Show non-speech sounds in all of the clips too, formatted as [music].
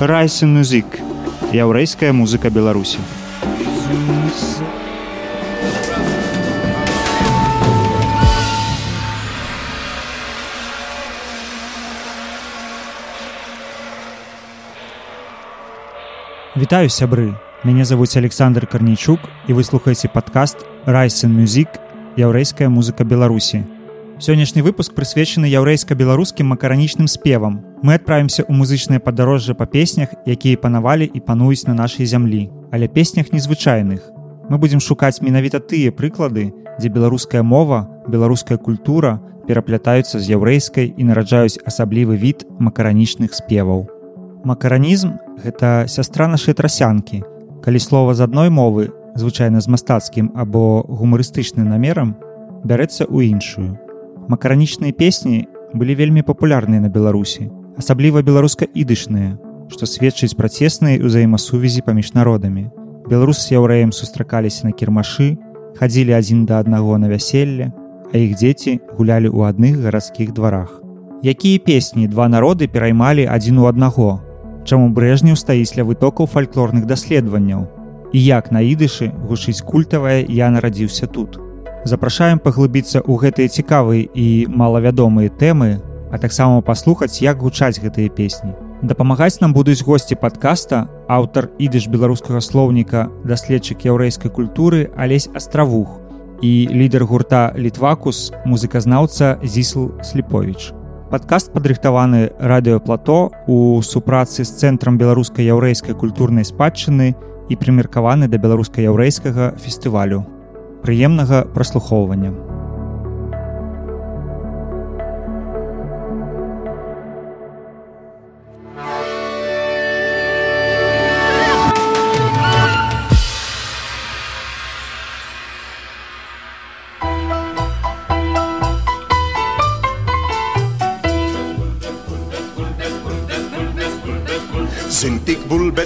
Райсен музык. Яўрэйская музыка Беларусі. Вітаю сябры. Мяне завуць Александр Карнічук і вы слухаеце падкаст Райсен музык, яўрэйская музыка Беларусі. Сённяшні выпуск прысвечаны яўрэйска-беларускім макаранічным спевам. Мы адправімся ў музычныя падарожжа па песнях, якія панавалі і пануюць на нашай зямлі, але песнях незвычайных. Мы будзем шукаць менавіта тыя прыклады, дзе беларуская мова, беларуская культура пераплятаюцца з яўрэйскай і нараджаюць асаблівы від макаранічных спеваў. Макаранізм гэта сястра нашай трасянкі. Калі слова з адной мовы, звычайна з мастацкім або гумарыстычным намерам, бярэцца ў іншую макаранічныя песні былі вельмі папулярныя на беларусі асабліва беларуска-ідышныя што сведчыць пра цесныя ўзаемасувязі паміж народамі. Беларус з яўрэем сустракаліся на кірмашы хадзілі адзін да аднаго на вяселле а іх дзеці гулялі ў адных гарадскіх дварах. Якія песні два народы пераймалі адзін у аднаго? Чаму брэжнеў стаіць ля вытокаў фальклорных даследаванняў? І як на ідышы гучыць культавая я нарадзіўся тут запрашаем паглыбіцца ў гэтыя цікавыя і малавядомыя тэмы а таксама паслухаць як гучаць гэтыя песні. Дапамагаць нам будуць госці падкаста аўтар ідыш беларускага слоўніка даследчык яўрэйскай культуры алесь астравух і лідар гурта літвакус музыказнаўца зісл сліпович падкаст падрыхтаваны радыёплато у супрацы з цэнтрам беларускай яўрэйскай культурнай спадчыны і прымеркаваны да беларуска-яўрэйскага фестывалю. Прыемнага праслухоўвання.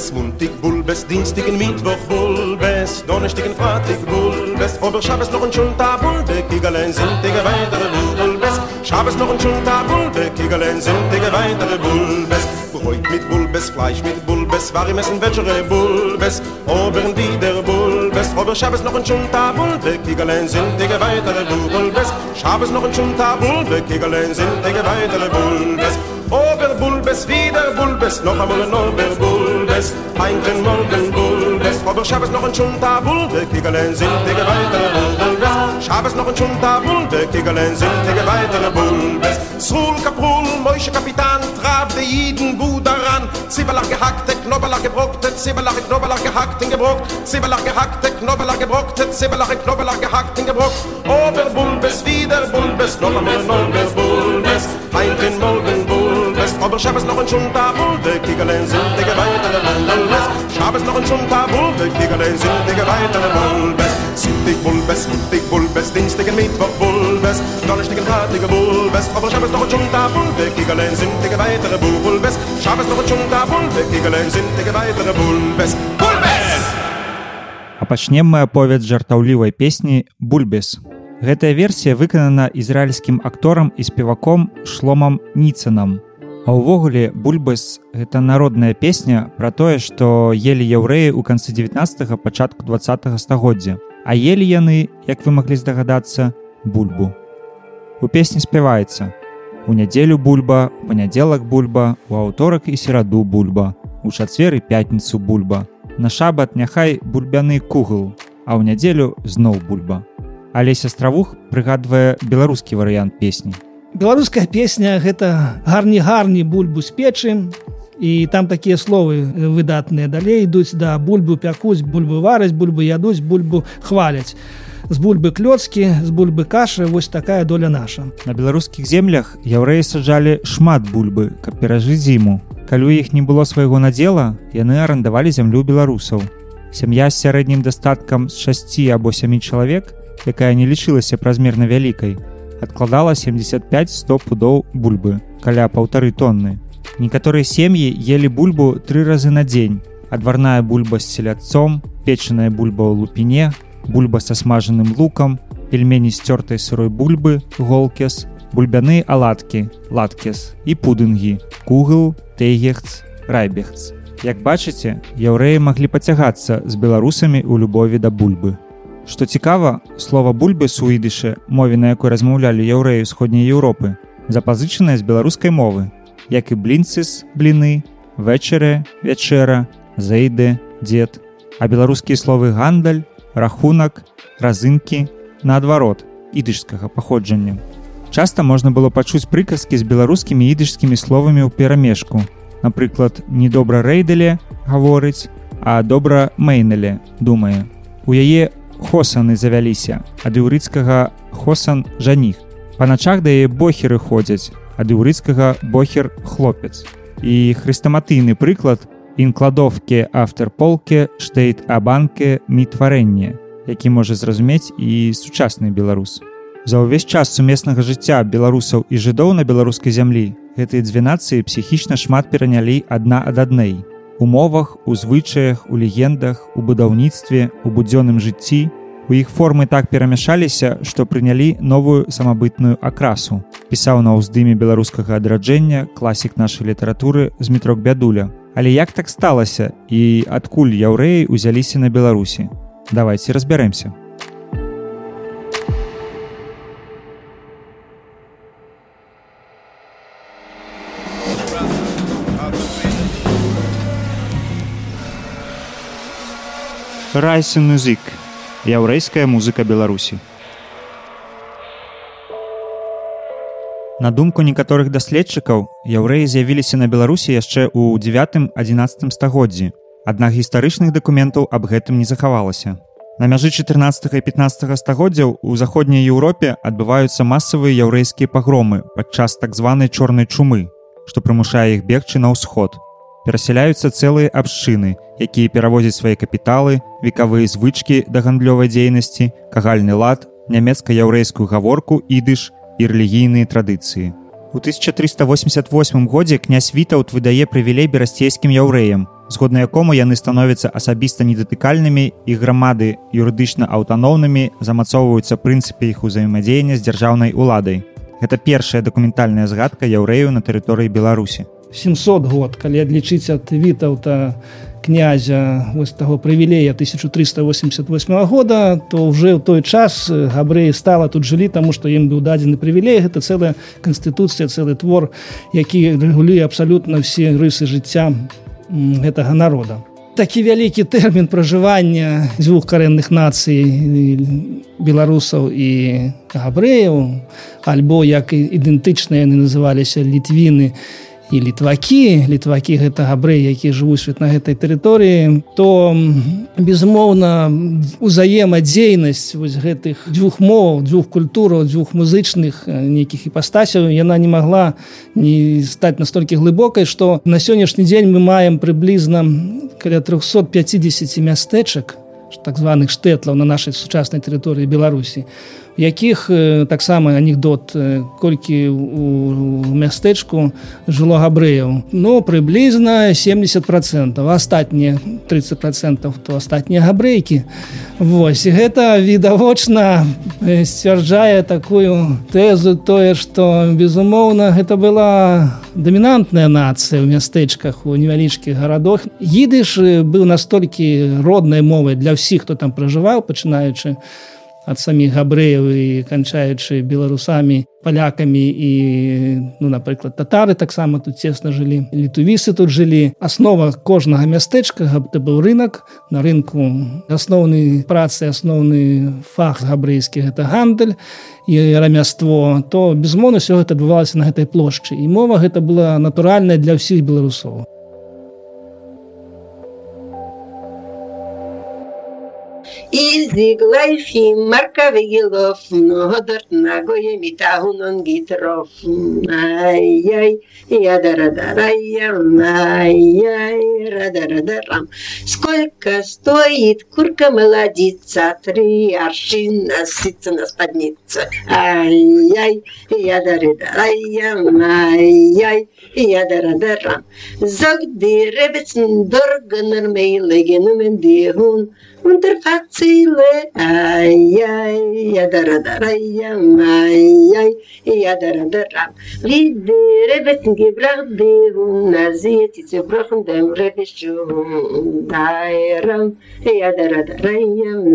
Bulbes, muntig bulbes, dienstigen Mittwoch bulbes, donnerstigen Freitag bulbes, ober Schabes noch ein Schulta bulbe, Kigalein sintige weitere bulbes, Schabes noch ein Schulta bulbe, Kigalein sintige weitere bulbes, Bräut mit bulbes, Fleisch mit bulbes, war im Essen welchere bulbes, oberen wieder bulbes, ober Schabes noch ein Schulta bulbe, Kigalein sintige weitere bulbes, Schabes noch ein Schulta bulbe, Kigalein sintige weitere bulbes, Ober Bulbes, wieder Bulbes, noch einmal ein Ober Bulbes, Heinken morgen Bulbes, aber Schabes noch ein Schunta Bulbe, Kigelen sind die weitere Bulbes, Schabes noch ein Schunta Bulbe, Kigelen sind die weitere Bulbes, Sul Kaprul, Moische Kapitan, trab de Jiden gut daran, Zibelach gehackte, Knobelach gebrockte, Zibelach Knobelach gehackt, in gebrockt, Zibelach gehackte, Knobelach gebrockte, Zibelach Knobelach gehackt, in gebrockt, Ober Bulbes, wieder Bulbes, noch einmal ein Ober Bulbes, Heinken morgen Bulbes, Aber Schabes noch ein Schunta Bulbe, Kigelein sind die geweitere Bulbes. Schabes noch ein Schunta Bulbe, Kigelein sind die geweitere Bulbes. Sintig Bulbes, Sintig Bulbes, Dienstigen Mittwoch Bulbes, Donnerstigen Hartige Bulbes. Aber Schabes noch ein Schunta Bulbe, Kigelein sind die geweitere Bulbes. Schabes noch ein Schunta Bulbe, Kigelein sind die geweitere Bulbes. Bulbes! А пачнем мы аповед жартаўлівай песні Бульбес. Гэтая версія выканана ізраільскім акторам і спеваком шломам Ніцанам. А ўвогуле бульбас гэта народная песня пра тое, што елі яўрэі ў канцы 19 пачатку два стагоддзя. А елі яны, як вы маглі здагадацца, бульбу. У песні спяваецца: У нядзелю бульба, панядзелак бульба, у аўторак і сераду бульба, у чацвер і пятніцу бульба. На шабат няхай бульбяны кугл, а ў нядзелю зноў бульба. Але сястравух прыгадвае беларускі варыянт песні беларуская песня гэта гарні гарні бульбу з печы і там такія словы выдатныя. Далей ідуць да бульбу пякуць бульбы вараць бульбы ядуць бульбу хваляць з бульбы клёцкі з бульбы кашы вось такая доля наша. На беларускіх землях яўрэі саджалі шмат бульбы каб перажыць зіму. Калі у іх не было свайго надзела яны арандавалі зямлю беларусаў. Сям'я з сярэднім дастаткам з шасці або сямі чалавек якая не лічылася празмерна вялікай адкладала 75-100 пудоў бульбы каля паўтары тонны. Некаторыя сем'і ели бульбу тры разы на дзень. Адварная бульба з селядцом, печаная бульба ў лупіне, бульба са смажаным лукам, пельмені сцёртай сырой бульбы, голкес, бульбяны аладкі, латкес і пудынгі, кугл, тэйгехц, райбехц. Як бачыце, яўрэі маглі пацягацца з беларусамі ў любові да бульбы. Што цікава, слова бульбы суідышы, мове на якой размаўлялі яўрэі сходняй Еўропы, запазычаная з беларускай мовы, як і блінцыс, бліны, вечарэ, вячэра, зэйды, дзед, а беларускія словы гандаль, рахунак, разынкі, наадварот, ідышскага паходжання. Часта можна было пачуць прыказкі з беларускімі ідышскімі словамі ў перамешку. Напрыклад, недобра рэйдале гаворыць, а добра мэйнале думае. У яе хосаны завяліся ад іўрыцкага хосан жаніх. Па начах да яе бохеры ходзяць ад іўрыцкага бохер хлопец. І хрыстаматыйны прыклад інкладовкі аўтарполке штейт абанке мітварэнне, які можа зразумець і сучасны беларус. За ўвесь час сумеснага жыцця беларусаў і жыдоў на беларускай зямлі гэтыя дзве нацыі псіхічна шмат перанялі адна ад аднай у мовах, у звычаях, у легендах, у будаўніцтве, у будзённым жыцці, У іх формы так перамяшаліся, што прынялі новую самабытную акрасу. Пісаў на ўздыме беларускага адраджэння класік нашай літаратуры з метрок бядуля. Але як так сталася і адкуль яўрэі ўзяліся на Беларусі? Давайте разбярэмся. Райсен музык яўрэйская музыка беларусі. На думку некаторых даследчыкаў яўрэі з'явіліся на беларусі яшчэ ў 9-11 стагоддзі. Аднак гістарычных дакументаў аб гэтым не захавалася. На мяжы 14 і 15 стагоддзяў у заходняй еўропе адбываюцца масавыя яўрэйскія пагромы падчас так званай чорнай чумы што прымушае іх бегчы на ўсход перасяляюцца цэлыя абшчыны, якія перавозяць свае капіталы, векавыя звычкі да гандлёвай дзейнасці, кагальны лад, нямецка-яўрэйскую гаворку ідыш і рэлігійныя традыцыі. У 1388 годзе князь вітаўт выдае прывілей берасцейскім яўрэям, згодна якому яны становяцца асабіста недатыкальнымі і грамады юрыдычна аўтаноўнымі замацоўваюцца прынцыпе іх узаемадзеяння з дзяржаўнай уладай. Гэта першая дакументальная згадка яўрэю на тэрыторыі Беларусі. 700 год калі адлічыць ад вітаўта князя вось таго прывілея 1388 года то уже ў той час габрэі стала тут жылі таму што ім быў дадзены прывілей. Гэта цэлая канстытуцыя цэлы твор які рэгулюе абсалютна все рысы жыцця гэтага народа. Такі вялікі тэрмін пражывання дзвюх карэнных нацый беларусаў і габрэяў альбо як ідэнтычныя яны называліся літвіны і і літвакі літвакі гэта габрэі які жывуць на гэтай тэрыторыі то безумоўна узаемадзейнасць вось гэтых дзвюх моў дзвюх культураў дзвюх музычных нейкіх іпастасяў яна не магла не стаць настолькі глыбокай што на сённяшні дзень мы маем прыблізна каля 350 мястэчак так званых штэтлаў на нашай сучаснай тэрыторыі беларусі. у якіх таксама анекдот колькі у мястэчку жыло габрэяў. Но прыблізна 70 процентов астатнія 30 процентов то астатнія габрэйкі. Вось гэта відавочна сцвярджае такую тэзу тое што безумоўна гэта была дамінантная нацыя ў мястэчках у невялічкіх гарадах. Едыш быў настолькі роднай мовай для ўсіх хто там пражываў пачынаючы у ад саміх габрэяў і канчаючы беларусамі палякамі і ну напрыклад татары таксама тут цесна жылі літувісы тут жылі. Аснова кожнага мястэчка гэта быў рынок на рынку асноўны працы асноўны фах габрэйскі гэта гандаль і рамяство то безмону все гэта адбывалася на гэтай плошчы. І мова гэта была натуральная для ўсіх беларусоў И зигла и фим, марка вегелов, много дортнагое митахун он гитров. Ай-яй, ядара-дарай-ям, ай-яй, радарам. Сколько стоит курка молодица, три аршина сыца на спадница. Ай-яй, ядара-дарай-ям, ай-яй, ядара-дарам. ребец ребецн дорганар легенумен умендихун, und der Fazile. Ay, ay, yadaradaray, ay, ay, yadaradaram. Liebe Rebetten, gebracht dir, na sie, die zerbrochen dem Rebischum. Dairam, yadaradaray,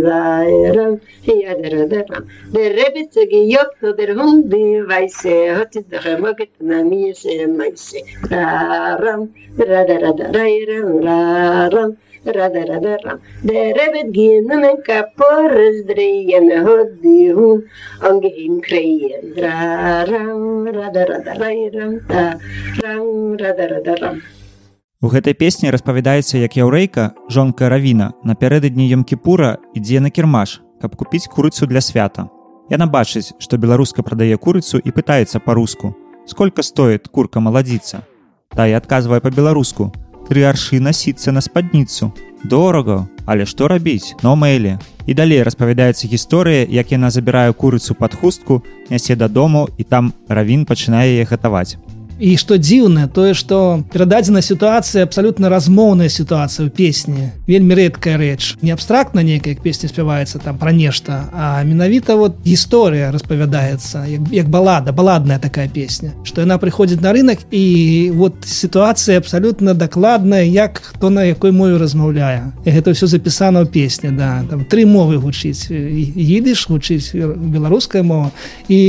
dairam, yadaradaram. Der Rebetze gejobt, der Hunde weiße, hat es doch immer na am ihr sehr meisse. Dairam, yadaradaray, dairam. Da, da, da, ram, da, ram, rada rada ram der rebet gehen men kapores dreien hot di hu angehim kreien ram rada rада ram У гэтай песні распавядаецца, як яўрэйка, жонка равіна напярэдадні ёмкіпура ідзе на кірмаш, каб купіць курыцу для свята. Яна бачыць, што беларуска прадае курыцу і пытаецца па-руску: сколько стоит курка маладзіца. Тая адказвае па-беларуску: тры аршы насіцца на спадніцу. Дорага, але што рабіць, но мэйлі. І далей распавядаецца гісторыя, як яна забірае курыцу пад хустку, нясе дадому і там равін пачынае яе гатаваць і што дзіўна тое што перададзена сітуацыя абсалютна размоўная сітуацыя ў песні вельмі рэдкая рэч не абстрактна нейкая песня спяваецца там пра нешта а менавіта вот гісторыя распавядаецца як, як балада баладная такая песня. Што яна прыходзіць на рынок і вот сітуацыя абсалютна дакладная як хто на якой мове размаўляе гэта ўсё запісана ў песні да. Там тры мовы гучыць едыш гучыць беларуская мова і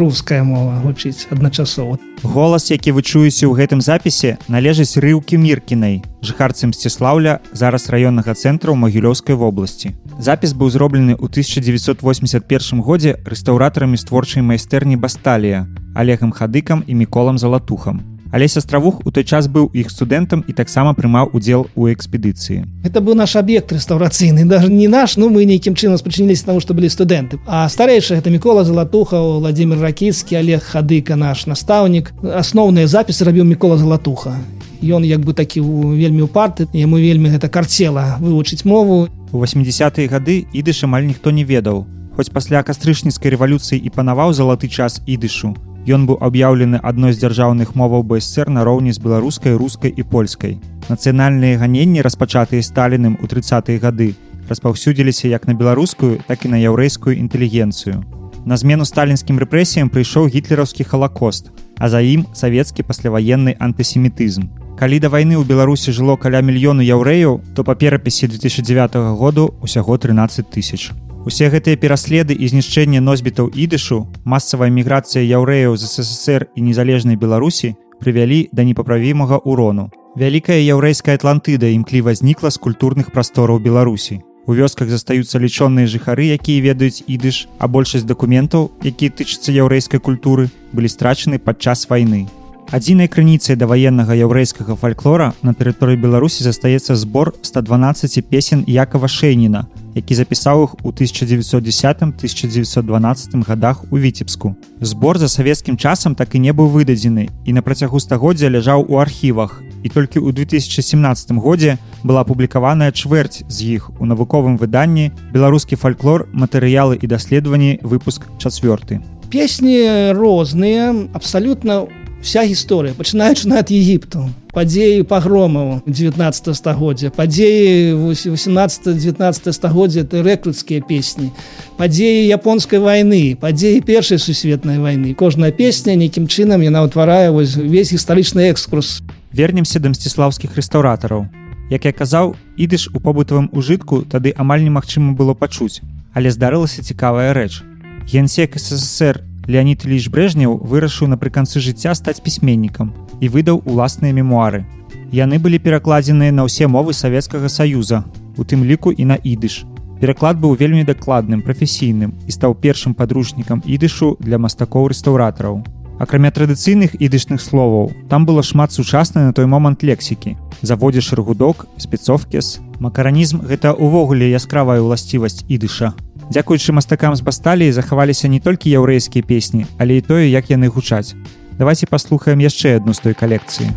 руская мова гучыць адначасова Голас, які вы чуеце ў гэтым запісе, належыць рыўкі міркінай, жыхарцы мсціслаўля зараз раённага цэнтра ў магілёўскай вобласці. Запіс быў зроблены ў 1981 годзе рэстаўратарамі створчай майстэрні Басталія, Олегам Хадыкам і міколам залатухам. Алесь астравух у той час быў іх студэнтам і таксама прымаў удзел у экспедыцыі. Это быў наш аб'ект рэстаўрацыйны даже не наш ну мы нейкім чынам спрачыніліся таму што былі студэнты а старэйшы гэта мікола залатуха владимир ракіцкі олег хадыка наш настаўнік асноўныя запісы рабіў мікола залатуха ён як бы такі вельмі упарты яму вельмі гэта карцела вывучыць мову. У 80-е гады ідыш амаль ніхто не ведаў хоць пасля кастрычніцкай рэвалюцыі і панаваў залаты час ідышу Ён быў аб'яўлены адной з дзяржаўных моваў БСР нароўні з беларускай, рускай і польскай. Нацыянальныя ганенні, распачатыя сталіным у 30-е гады, распаўсюдзіліся як на беларускую, так і на яўрэйскую інтэлігенцыю. На змену сталінскім рэпрэсіям прыйшоў гітлераўскі халакост, а за ім савецкі пасляваенны антысемітызм. Калі да вайны ў Беларусі жыло каля мільёну яўрэяў, то па перапісе 2009 году ўсяго 13 тысяч. Усе гэтыя пераследы і знішчэнне носьбітаў ідышу, масавая міграцыя яўрэяў з ССР і незалежнай Беларусі прывялі да непаправімага ўрону. Вялікая яўрэйская атлантыда імкліва знікла з культурных прастораў Беларусі. У вёсках застаюцца лічоныя жыхары, якія ведаюць ідыш, а большасць дакументаў, якія тычацца яўрэйскай культуры, былі страчаны падчас вайны. Адзінай крыніцай да ваеннага яўрэйскага фальклора на тэрыторыі Беларусі застаецца збор 112 песен Якова Шэйніна, які запісаў іх у 1910-1912 годах у віцебску. Збор за савецкім часам так і не быў выдадзены і на працягу стагоддзя ляжаў у архівах. І толькі ў 2017 годзе была апублікаваная чвэрць з іх у навуковым выданні беларускі фальклор, матэрыялы і даследаванні выпуск чацвёрты. Песні розныя, абсалютна вся гісторыя пачынаючы над егіпту падзеі пагромаў 19 стагоддзя падзеі 18-19 стагоддзя это рэкрутскія песні падзеі японскай вайны падзеі першай сусветнай вайны кожная песня нейкім чынам яна ўтварае вось увесь гістарычны экскурс. Вернемся да мсціслаўскіх рэстаўратараў як я казаў ідыш у побытавым ужытку тады амаль немагчыма было пачуць але здарылася цікавая рэч. Генсек ссср Леонид Ильич Брежнев вырашыў напрыканцы жыцця стаць пісьменнікам і выдаў уласныя мемуары. Яны былі перакладзеныя на ўсе мовы Савецкага саюза, у тым ліку і на ідыш. Пераклад быў вельмі дакладным, прафесійным і стаў першым падручнікам ідышу для мастакоў рэстаўратараў. Акрамя традыцыйных ідышных словаў, там было шмат сучаснай на той момант лексікі. Заводзіш рагудок, спецовкес. Макаранізм гэта ўвогуле яскравая ўласцівасць ідыша. Дзякуючы мастакам з басталіі захаваліся не толькі яўрэйскія песні, але і тое, як яны гучаць. Давайте паслухаем яшчэ адну з той калекцыі.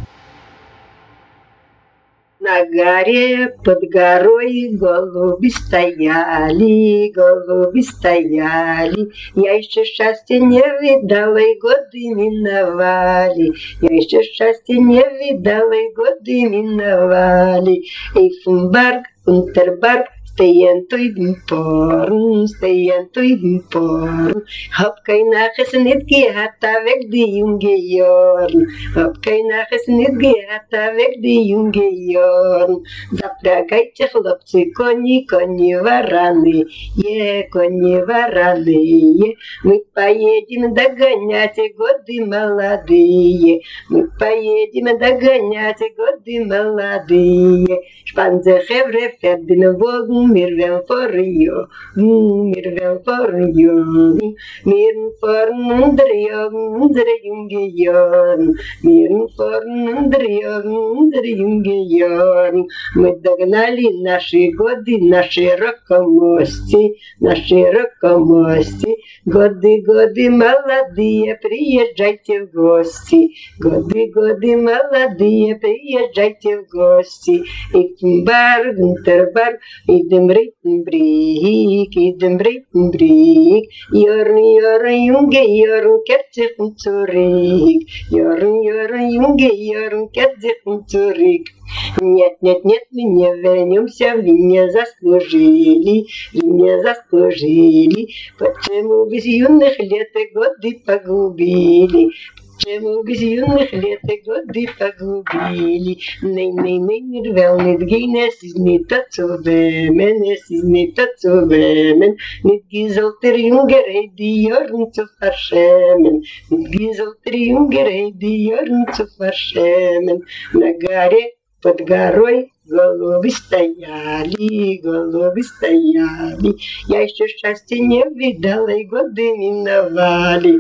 На горе под горой голуби стояли, голуби стояли. Я еще счастья не видала, и годы миновали. Я еще счастья не видала, и годы миновали. Эйфенберг, Унтерберг, طيان طيب مبار طيان طيب مبار هب كاي ناقص ندقي حتى وقدي يونجيار هب كاي ناقص ندقي حتى وقدي يونجيار زبدا كاي تخلقتي كوني كوني وراني يه كوني وراني يه мы поедем догонять годы молодые, мы поедем догонять годы молодые. Шпанзе хевре фердин вогн Умирен парыйо, умирен парыйо, мирен парнын дырьягын дырьюнге ян, мирен парнын дырьягын дырьюнге ян. Мы догнали наши годы, наши рокомости, наши рокомости. годы, годы молодые, приезжайте в гости, годы, годы молодые, приезжайте в гости, и Кимбар, Гунтербар, и dimrik brik i dimrik brik yarın yarın yunge yarın kertik turik yarın yarın yunge yarın kertik turik нет, нет, нет, мы не вернемся, вы не заслужили, вы не заслужили, потому без юных лет и годы погубили, Bez junych lat gody pogubili? Nej, nej, nej, nie rwał, nie dgin, es ist nicht to zu wemen, es ist nicht to zu wemen. Nicht gizolt der Junger, die Jorn zu verschämen. Nicht gizolt der Junger, die Jorn zu verschämen. На горе под горой Голуби стояли, голуби стояли. Я еще счастья не видала, и годы миновали.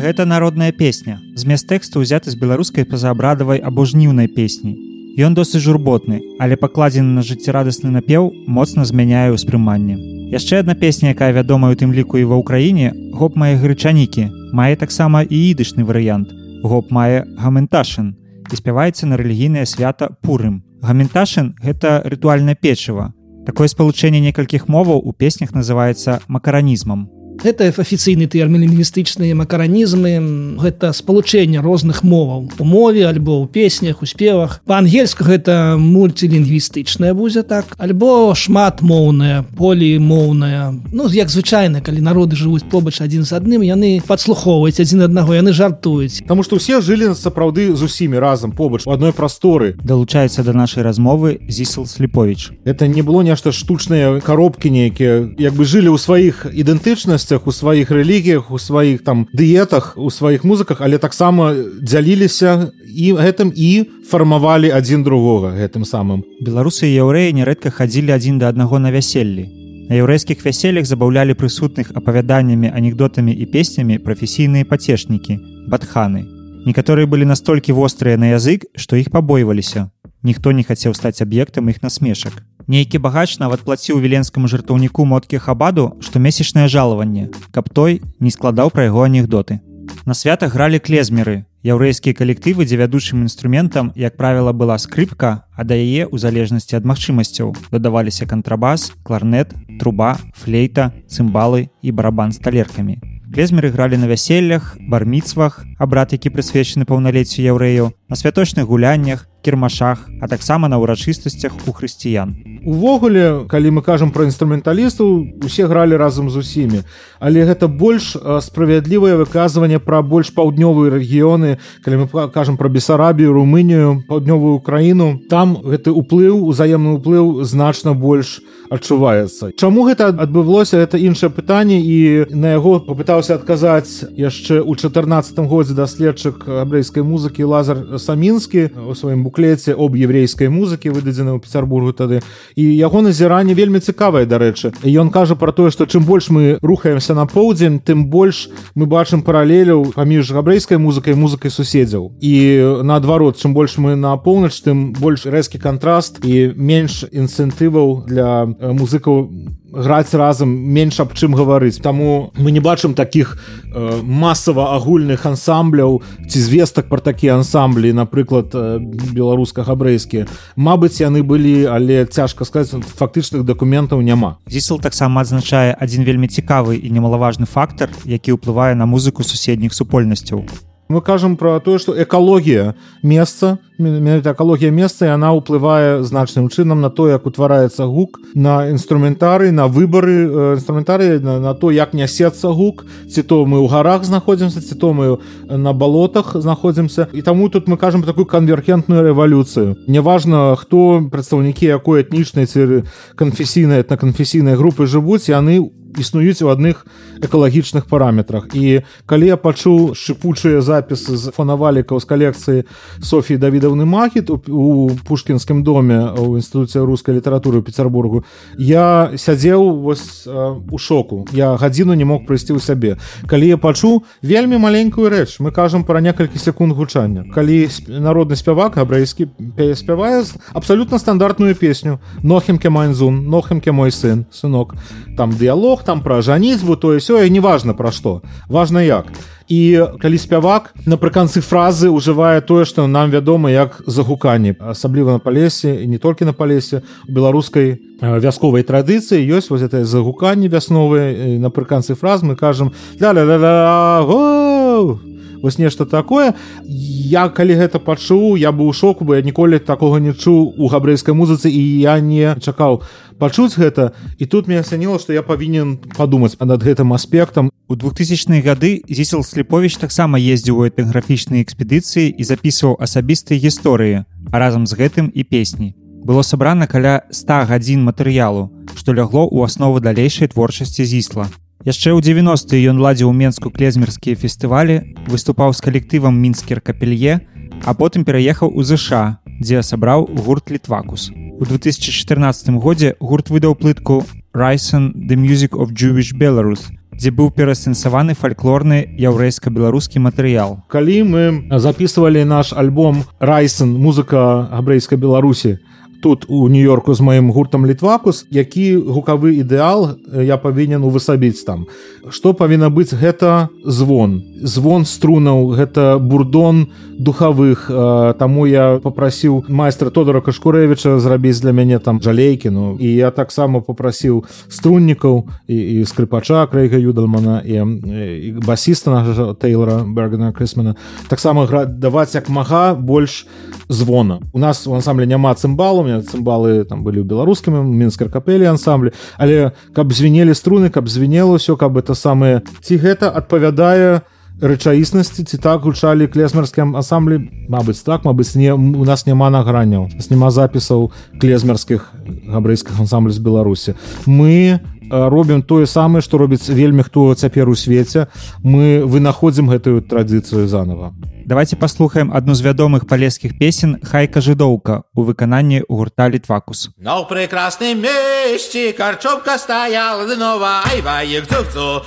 Гэта народная песня. Змест тэксту ўзяты з беларускай пазаабрадавай або жніўнай песні. Ён досыць журботны, але пакладзены на жыццярадасны напеў моцна змяняе ўспрыманне. Яшчэ адна песня, якая вядомая у тым ліку і ва ўкраіне, гоп мае грычанікі, мае таксама і ідышны варыянт. Гоп мае гаменташын і спяваецца на рэлігійнае свята пурым. Гаменташын гэта рытуальнае печыва. Такое спалучэнне некалькіх моваў у песнях называецца макаранізмам. Гэта афіцыйны тэрмін лінгвістычныя макаранізмы гэта спалучэнне розных моваў у мове альбо ў песнях у спевах. Па-ангельску гэта мульцілінгвістычная будзе так альбо шматмоўная полімоўная. Ну як звычайна калі народы жывуць побач адзін з адным яны падслухоўваюць адзін аднаго яны жартуюць. Таму што ўсе жылі сапраўды з усімі разам побач у адной прасторы. Далучаецца да нашай размовы зісел сліпович это не было нешта штучныя коробкі нейкія як бы жылі ў сваіх ідэнтычнасць ценнасцях у сваіх рэлігіях у сваіх там дыетах у сваіх музыках але таксама дзяліліся і гэтым і фармавалі адзін другога гэтым самым. Беларусы і яўрэі нярэдка хадзілі адзін да аднаго на вяселлі. На яўрэйскіх вяселлях забаўлялі прысутных апавяданнямі анекдотамі і песнямі прафесійныя пацешнікі батханы. Некаторыя былі настолькі вострыя на язык што іх пабойваліся. Ніхто не хацеў стаць аб'ектам іх насмешак Нейкі багач нават плаціў віленскаму жартаўніку моткі хабаду, што месячнае жалаванне, каб той не складаў пра яго анекдоты. На святах гралі клезмеры. Яўрэйскія калектывы, дзе вядучым інструментам, як правіла, была скрыпка, а да яе ў залежнасці ад магчымасцяў дадаваліся кантрабас, кларнет, труба, флейта, цымбалы і барабан з талеркамі. Клезмеры гралі на вяселлях, барміцвах, абрад, які прысвечаны паўналеццю яўрэяў, на святочных гуляннях, кірмашах, а таксама на ўрачыстасцях у хрысціян. Увогуле, калі мы кажам пра інструменталістаў, усе гралі разам з усімі. Але гэта больш справядлівае выказванне пра больш паўднёвыя рэгіёны, калі мы кажам пра бесарабію, румынію, паўднёвую краіну, там гэты ўплыў, узаемны ўплыў значна больш адчуваецца. Чаму гэта адбывалося это іншае пытанне і на яго папытаўся адказаць яшчэ ў 14 годзе даследчык абрэйскай музыкі Лазар Самінскі у сваім буклеце об еврейскай музыкі выдадзены ў Петербургу тады. І яго назіранне вельмі цікавае дарэчы. Ён кажа про тое што чым больш мы рухаемся на поўдзень тым больш мы бачым паралеляў паміж габрэйскай музыкай музыкай суседзяў. І наадварот чым больш мы на поўнач тым больш рэзкі кантраст і менш інцэнтываў для музыкаў граць разам менш аб чым гаварыць. Таму мы не бачым таких э, масава агульных ансамбляў ці звестак пра такія ансамблі. Напрыклад э, беларуска-габрэйскія Мабыць яны былі але цяжка сказаць фактычных дакументаў няма. Зісел таксама адзначае адзін вельмі цікавы і немалаважны фактар які ўплывае на музыку суседніх супольнасцяў мы кажам про тое что экалогія месца экалогія месца і она ўплывае значным чынам на то як утвараецца гук на інструментары на выбары інструментарыі на, на то як нясецца гук. Ці то мы ў гарах знаходзімся ці то мы на балотах знаходзімся. І таму тут мы кажам такую канвергентную рэвалюцыю. Неважна хто прадстаўнікі якой этнічнай ці канфесійнай этнаканфесійнай групы жывуць яны у існуюць у адных экалагічных параметрах. І калі я пачуў шыпучыя запісы з фанавалікаў з калекцыі Софіі давідаўны махіт у пушкінскім доме у інстытуце рускай літаратуры пецербургу я сядзеў вось у шоку. Я гадзіну не мог прыйсці ў сябе. Калі я пачуў вельмі маленькую рэч мы кажам пра некалькі секунд гучання. Калі народны спявак абрэйскі спявае абсалютна стандартную песню нохемке майнзун нохемке мой сын сынок там дыялог дыялог там пра жаніцьбу тое сёе неважна пра што важна як. І калі спявак напрыканцы фразы ўжывае тое што нам вядома як загуканне асабліва на палесе і не толькі на палесе беларускай вясковай традыцыі ёсць вось это загуканне вясновыя напрыканцы фраз мы кажам ля ля ля ля вось нешта такое. Я калі гэта пачуў я быў шоку бы я ніколі такога не чуў у габрэйскай музыцы і я не чакаў пачуць гэта. І тут мне асяніла што я павінен падумаць над гэтым аспектам. У 2000 гады зісел слепович таксама ездзіў у этнаграфічнай экспедыцыі і запісваў асабістыя гісторыі а разам з гэтым і песні. Было сабрана каля 100 гадзін матэрыялу што лягло ў аснову далейшай творчасці зісла яшчэ ў 90 ён ладзіў менску клезмерскія фестывалі выступаў з калектывам мінскер капелье а потым пераехаў у ЗША дзе сабраў гурт літвакус у У 2014 годзе гурт выдаў плытку Ryson the Music of Jewish Belarus, дзе быў перасэнсаваны фальклорны яўрэйска-беларускі матэрыял. Калі мы записывалі наш альбом Райсон музыка габрэйскай Беларусі, тут у нью-йорку з маім гуртам літвакус які гукавы ідэал я павінен увысабіць там. Что павінна быць гэта звон? Звон струнаў гэта бурдон духавых. Таму я попрасіў майстра тодора кашкурэвича зрабіць для мяне там жалейкіну і я таксама попрасіў струннікаў і, і скрыпача крайга юдалмана і, і басіста на тейлора бергана крысмана. Таксама даваць як мага больш звона. У нас у ансамбле няма цымбалу меня цымбалы там былі ў беларускамі мінскай капелі ансамблі. Але каб звенелі струны каб звенела ўсё каб это самае. Ці гэта адпавядае рэчаіснасці ці так гучалі клезмерскім асамблі Мабыць так Мабыць не у нас няма награняў няма запісаў клезмерскіх габрэйскіх ансамбль з беларусі. Мы робім тое самае што робіць вельмі хто цяпер у свеце. Мы вынаходзім гэтую традыцыю заново давайте паслухаем адну з вядомых палескіх песен хайка жыдоўка у выкананні гурта літвакус на ў прекрасным месці карчомка стаяла нова айваекцу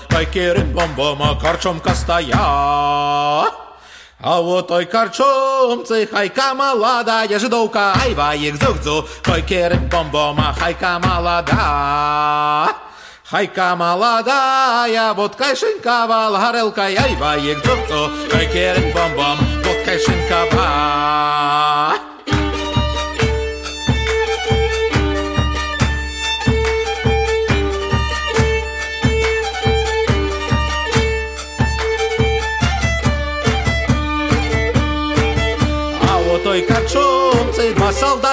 бомбома карчомка стая. А вот той карчомцы хайка малада я жыдоўка айваек зукцу койкерым бомбома хайка малада Хайка молодая, вот кайшинкова, горелка, яйва, ек дзурцу, кайкерин бомбом, вот кайшинкова.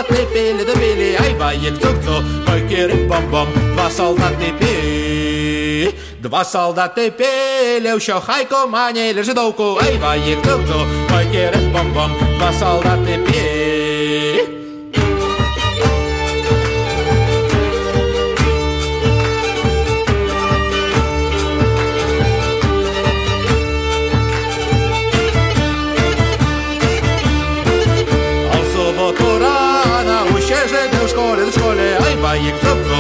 Два солдаты пели да пели айва ек цук-цу ой керим бом-бом два солдаты пели Два солдаты пели, що хай комані лежидовку, айва їх цук-цу, ой керим бом-бом, два солдаты пели. як цуцу,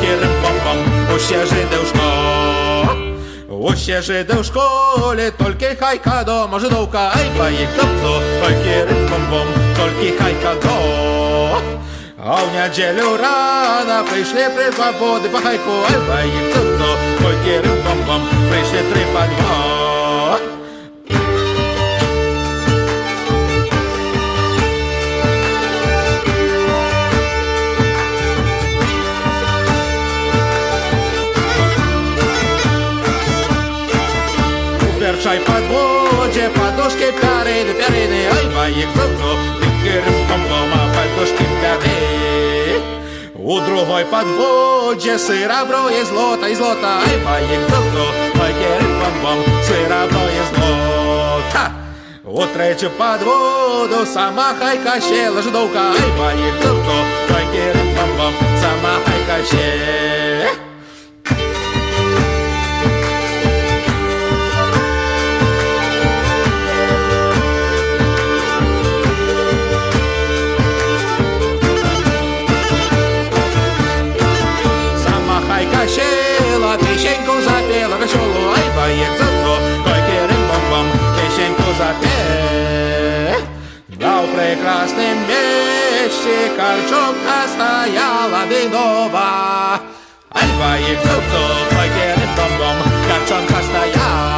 кірим бомбом, усе жиди в школі. Усе жиди в школі, тільки хайка дома жидовка, ай баїк цуцу, кірим бомбом, тільки хайка дома. А в неділю рано прийшли три води по хайку, ай баїк цуцу, кірим бомбом, прийшли три подводи. подводе под подушки пярыны пярыны ай баек зубцу тыкерым бом-бома подушки пяры у другой подводе сырабро и злота и злота ай баек зубцу тыкерым бом-бом сырабро и злота у третью подводу сама хайка щела ждовка ай баек зубцу тыкерым бом-бом сама хайка щела корчомка стояла винова, поет зато, койкерым бомбом, корчомка стояла.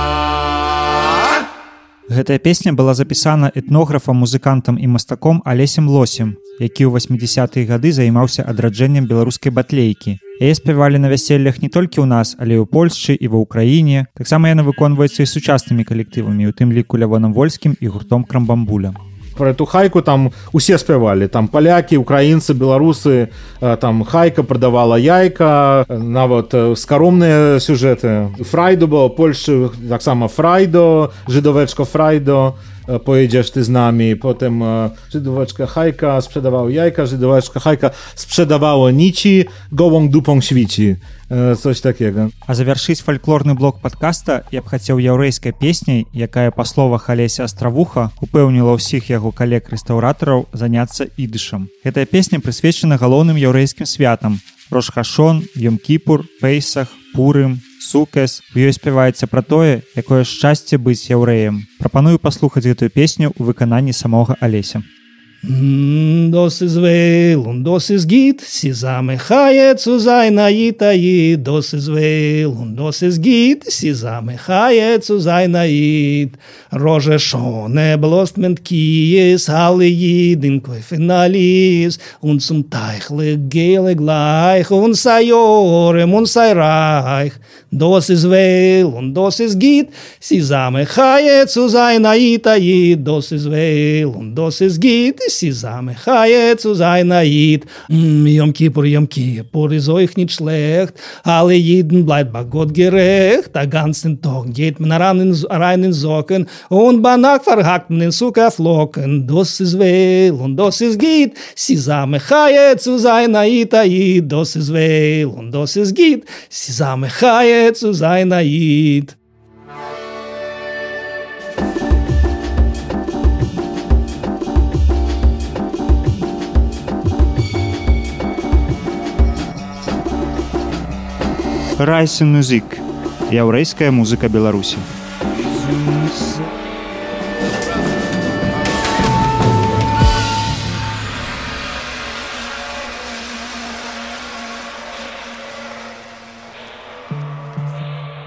Гэтая песня была запісана этнографам музыкантам і мастаком алесем лосем які ў 80-е гады займаўся адраджэннем беларускай батлейкі. Яе спявалі на вяселлях не толькі ў нас але ў польшчы і ва ўкраіне. Таксама яна выконваецца і сучаснымі калектывамі у тым ліку лявоном вольскім і гуртом крамбамбуля про эту хайку там усе спявалі там палякі украінцы беларусы там хайка продавала яйка нават скаромныя сюжэты фрайду было польшчы таксама фрайдо жыдовечка фрайдо поедзеш ты з намі потым жыдовачка хайка спrzedаваў яйка жыдовачка хайка спrzedавала ніці гоłąg дупом свіці coś takiego. А завяршыць фальклорны блок падкаста я б хацеў яўрэйскай песняй, якая па словах Алеся Астравуха упэўніла ўсіх яго калег рэстаўратараў заняцца ідышам. Гэтая песня прысвечана галоўным яўрэйскім святам. Рошхашон, Ёмкіпур, Пейсах, Пурым, Сукэс. У ёй спяваецца пра тое, якое шчасце быць яўрэем. Прапаную паслухаць гэтую песню ў выкананні самога Алеся. Das ist will und das ist geht, sie same chaye zu sein aitai, das ist will und das ist geht, sie same chaye zu sein ait. Roje shone blost mit kies alle jeden koi finalis und zum teichle gele gleich und sei ore und sei reich. Dos is weil und dos is git, si zame khaye zu sein aita i, dos is weil und dos is git, si zame khaye zu sein ait. Mm, yom Kippur, yom Kippur is euch nit schlecht, alle jeden bleibt bei Gott gerecht, der ganzen Tag geht man ran in rein in Socken und bei nach verhackt in Zucker flocken, dos is weil und dos is git, si zame khaye zu sein aita i, dos is weil und dos is git, si zame khaye zu seiner Jid. Райсын музык яўрэйская музыка беларусі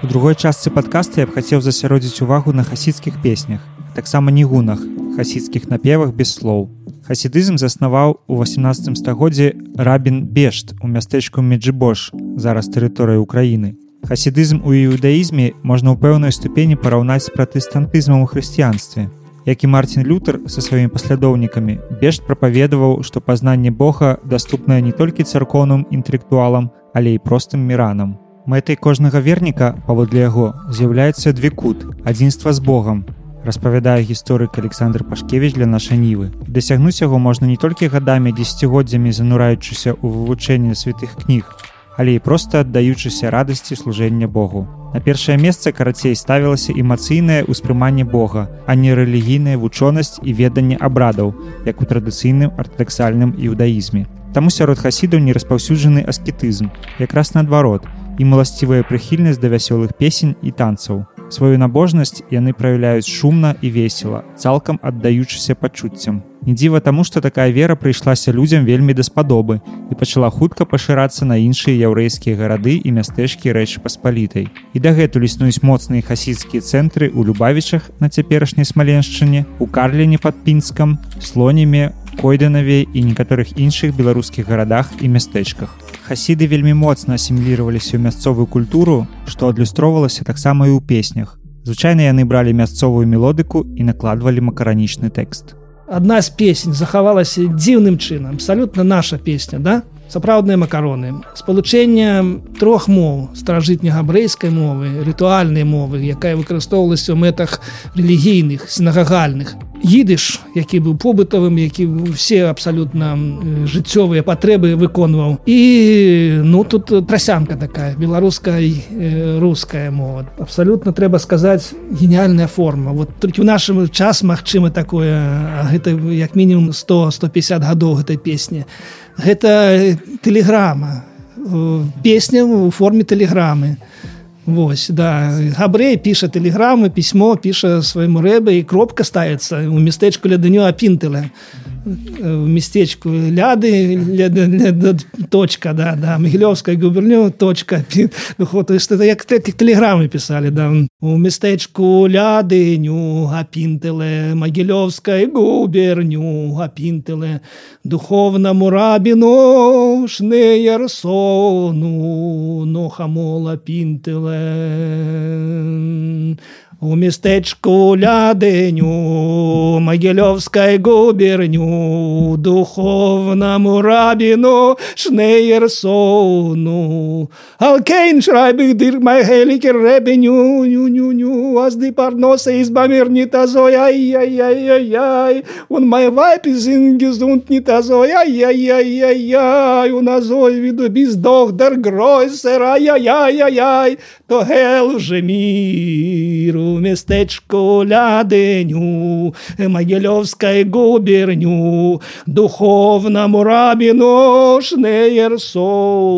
У другой частцы падкаста я б хацеў засяродзіць увагу на хасідскіх песнях таксама нігунах хасідскіх напевах без слоў хасідызм заснаваў у 18 стагоддзе рабін бешт у мястэчку меджибош зараз тэрыторыя Украіны. Хасідызм у іудаізме можна ў пэўнай ступені параўнаць з пратэстантызмам у хрысціянстве. Як і Марцін Лютер са сваімі паслядоўнікамі бешт прапаведаваў што пазнанне Бога даступнае не толькі царкоўным інтэлектуалам але і простым міранам мэтай кожнага верніка паводле яго з'яўляецца двекут адзінства з Богом распавядае гісторык Александр Пашкевіч для нашай нівы. Дасягнуць яго можна не толькі гадамі дзесяцігоддзямі занураючыся ў вывучэнні святых кніг, але і проста аддаючыся радасці служэння Богу. На першае месца карацей ставілася эмацыйнае ўспрыманне Бога, а не рэлігійная вучонасць і веданне абрадаў, як у традыцыйным артадаксальным іудаізме. Таму сярод хасідаў не распаўсюджаны аскетызм, якраз наадварот, і маласцівая прыхільнасць да вясёлых песень і танцаў. Сваю набожнасць яны праяўляюць шумна і весела, цалкам аддаючыся пачуццям. Не дзіва таму, што такая вера прыйшлася людзям вельмі даспадобы і пачала хутка пашырацца на іншыя яўрэйскія гарады і мястэчкі рэчы паспалітай. І дагэтуль існуюць моцныя хасідскія цэнтры ў любавічах на цяперашняй смаленшчыне, у карліне пад пінскам, слонеме, койданаве і некаторых іншых беларускіх гарадах і мястэчках хасіды вельмі моцна асіміліраваліся ў мясцовую культуру што адлюстроўвалася таксама і ў песнях Звычайна яны бралі мясцовую мелодыку і накладвалі макаранічны тэкст. Адна з песень захавалася дзіўным чынам, абсалютна наша песня, да? сапраўдныя макароны спалучэння трох моў стражытня габрэйскай мовы рытуальнай мовы якая выкарыстоўвалася ў мэтах рэлігійных сінагагальных едыш які быў побытавым які все абсалютна жыццёвыя патрэбы выконваў і ну тут трасянка такая беларуская руская мова абсалютна трэба сказаць гениальная форма. Вот толькі ў нашым час магчыма такое гэта як мінімум 100 150 гадоў гэтай песні гэта тэлеграма песня у форме тэлеграмы Вось да. Габрэй піша тэлеграмы пісьмо піша свайму рэбе і кропка ставіцца у мястэчку ля дню апінтыля в местечку ляды ля, ля, ля, точка да да мігілёўская губерню точка. [laughs] Ну, есть это як телеграмы писали да. У местечку лядыню апінтыле магілёўскай губерню апінтыле духовнаму рабіну шнеярсону но хамола пінтыле у местечку лядыню магілёўскай губерню духовнаму рабіну шнеерсону Алкейн шрайбых дыр май геликер рэбеню ню аз ды парноса избамир не тазой ай-яй-яй-яй он май вайп изин гезунт не тазой ай-яй-яй-яй у назой дох дер гройсер ай-яй-яй-яй то хел же миру местечку лядыню Магілёўскай губерню духовнаму рабіну шнеерсону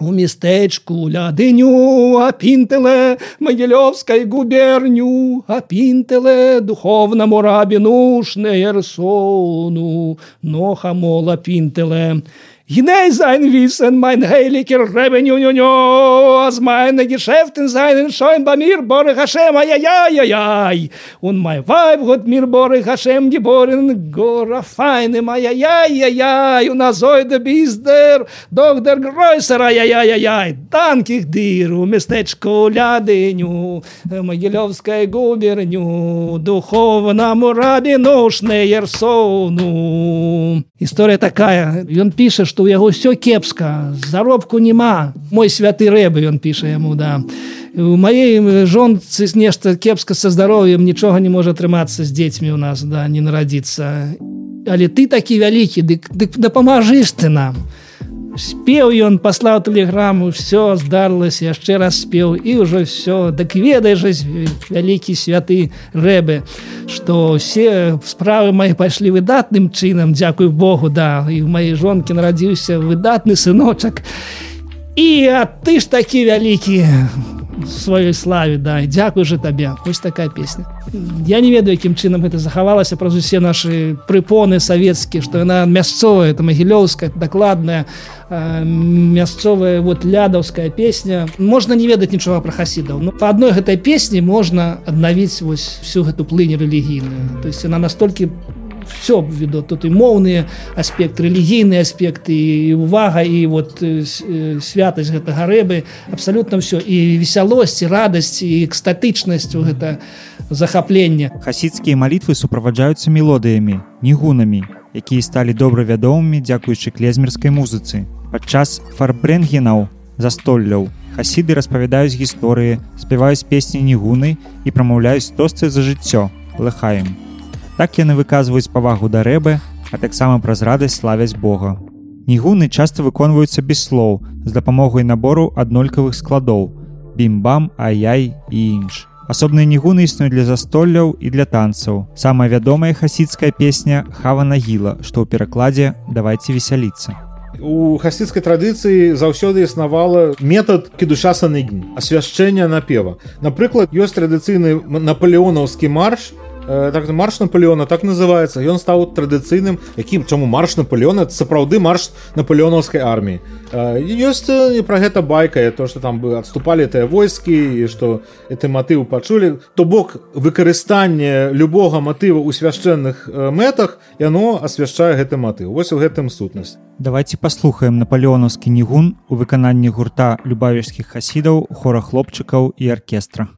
У местечку лядыню апінтыле Магілёўскай губерню апінтыле духовнаму рабіну шнеерсону Ноха мола пінтыле. Hinein sein Wissen, mein heiliger Rebbenjunjo, als meine Geschäften seien schon bei mir, Borech Hashem, ai, ai, ai, Und mein Weib hat mir Borech Hashem geboren, Gora feine, ai, ai, ai, ai, ai, und als heute bist der, doch der größer, ai, ai, ai, ai, ai. Dank ich dir, у местечку Лядыню, Могилевской губерню, духовному рабину Шнеерсону. История такая, он пишет, што ў яго ўсё кепска заробку няма мой святы рэбы ён піша яму да. У маей жонцы нешта кепска са здароўем нічога не можа атрымацца з дзецьмі у нас да не нарадзіцца. Але ты такі вялікі дык дык дапамажыш ты нам спеў ён паслаў тэлеграму все здарылася яшчэ раз спеў і ўжо все дык ведай жа вялікі святы рэбы што все справы мои пайшлі выдатным чынам дзякуй Богу да і в маей жонкі нарадзіўся выдатны сыночак. І а ты ж такі вялікі сваёй славе да. Дзякуй же табе ось такая песня. Я не ведаю якім чынам гэта захавалася праз усе наши прыпоны савецкія што яна мясцовая это магілёўская дакладная мясцовая вот лядаўская песня. Можна не ведаць нічога пра хасідаў но по адной гэтай песні можна аднавіць вось всю гэту плынь рэлігійную то есть она настолькі все веду тут і моўныя аспект рэлігійныя аспекты і увага і вот святасць гэтага рэбы абсалютна все і весялосць і радасць і экстатычнасцю гэта захаплення хасідскія малітвы суправаджаюцца мелодыямі нігунамі якія сталі добра вядомымі дзякуючы клезмерскай музыцы. Падчас фарбрэнгенаў застолляў хасіды распавядаюць гісторыі спяваюць песні нігуны і прамаўляюць тосцы за жыццё. Лыхаем Так яны выказваюць павагу да рэбы, а таксама праз радасць славяць Бога. Нігуны часта выконваюцца без слоў з дапамогай набору аднолькавых складоў: бім-бам, аяй і інш. Асобныя нігуны існуюць для застолляў і для танцаў. Самая вядомая хасідская песня хава нагіла, што ў перакладзе давайце весяліцца. У хасідскай традыцыі заўсёды існавала метад кідушаса нігні, асвяшчэння напева. Напрыклад, ёсць традыцыйны напалеонаўскі марш, так марш наполеона так называется ён стаў традыцыйным якім чаму марш наполеона? Сапраўды марш наполеонаўскай арміі ёсць не пра гэта байка то что там бы адступалі тыя войскі і што это матыву пачулі то бок выкарыстанне любога матыву ў свяшчэнных мэтах яно асвяшчае гэты матыў вось у гэтым сутнасць давайте паслухаем наполеонаўскі нігун у выкананні гурта любавежскіх хасідаў хора хлопчыкаў і аркестра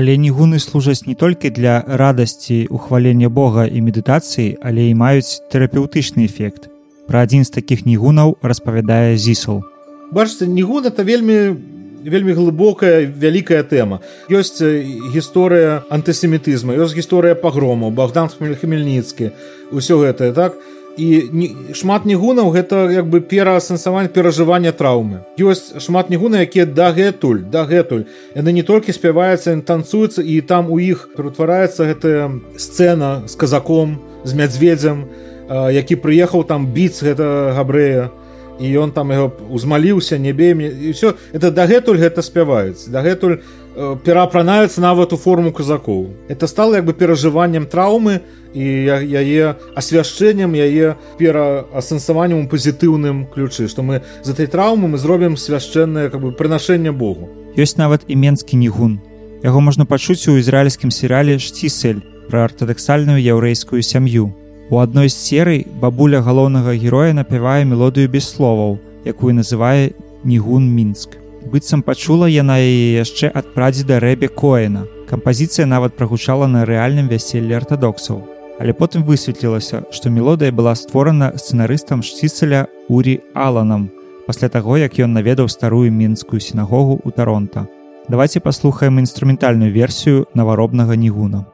Але нігуны служаць не толькі для радасці ухвалення Бога і медытацыі, але і маюць тэрапеўтычны эфект. Пра адзін з такіх нігунаў распавядае зісал. бачыце нігун это вельмі вельмі глыбокая вялікая тэма ёсць э, гісторыя антысемітызма ёсць гісторыя пагрому богдан хмельніцкі ўсё гэтае так і не, шмат нігунаў гэта як бы пераасэнсаванне перажывання траўмы. Ёсць шмат нігуна якія дагэтуль дагэтуль. Яны не толькі спяваюцца танцуюцца і там у іх ператвараецца гэтая сцэна з казаком з мядзведзям які прыехаў там біць гэта габрэя і ён там яго узмаліўся не бей мне і все. Это дагэтуль гэта спяваюць дагэтуль пераапранаюцца нават у форму казакоў это стало як бы перажываннем траўмы і яе асвяшчэннем яе пераасэнсаваннем у пазітыўным ключы што мы за этой траўмы мы зробім свяшчэннае как бы прынашэнне Богу. Ёсць нават іменскі нігун яго можна пачуць у ізраільскім серыяле шцісель пра артадаксальную яўрэйскую сям'ю у адной з серый бабуля галоўнага героя напявае мелодыю без словаў якую называе нігун мінск быццам пачула яна яе яшчэ ад прадзеда рэбе коена кампазіцыя нават прагучала на рэальным вяселлі артадоксаў. Але потым высветлілася што мелодыя была створана сцэнарыстам шціцеля урі аланам пасля таго як ён наведаў старую мінскую сінагогу ў таронта. Давайте паслухаем інструментальную версію наваробнага нігуна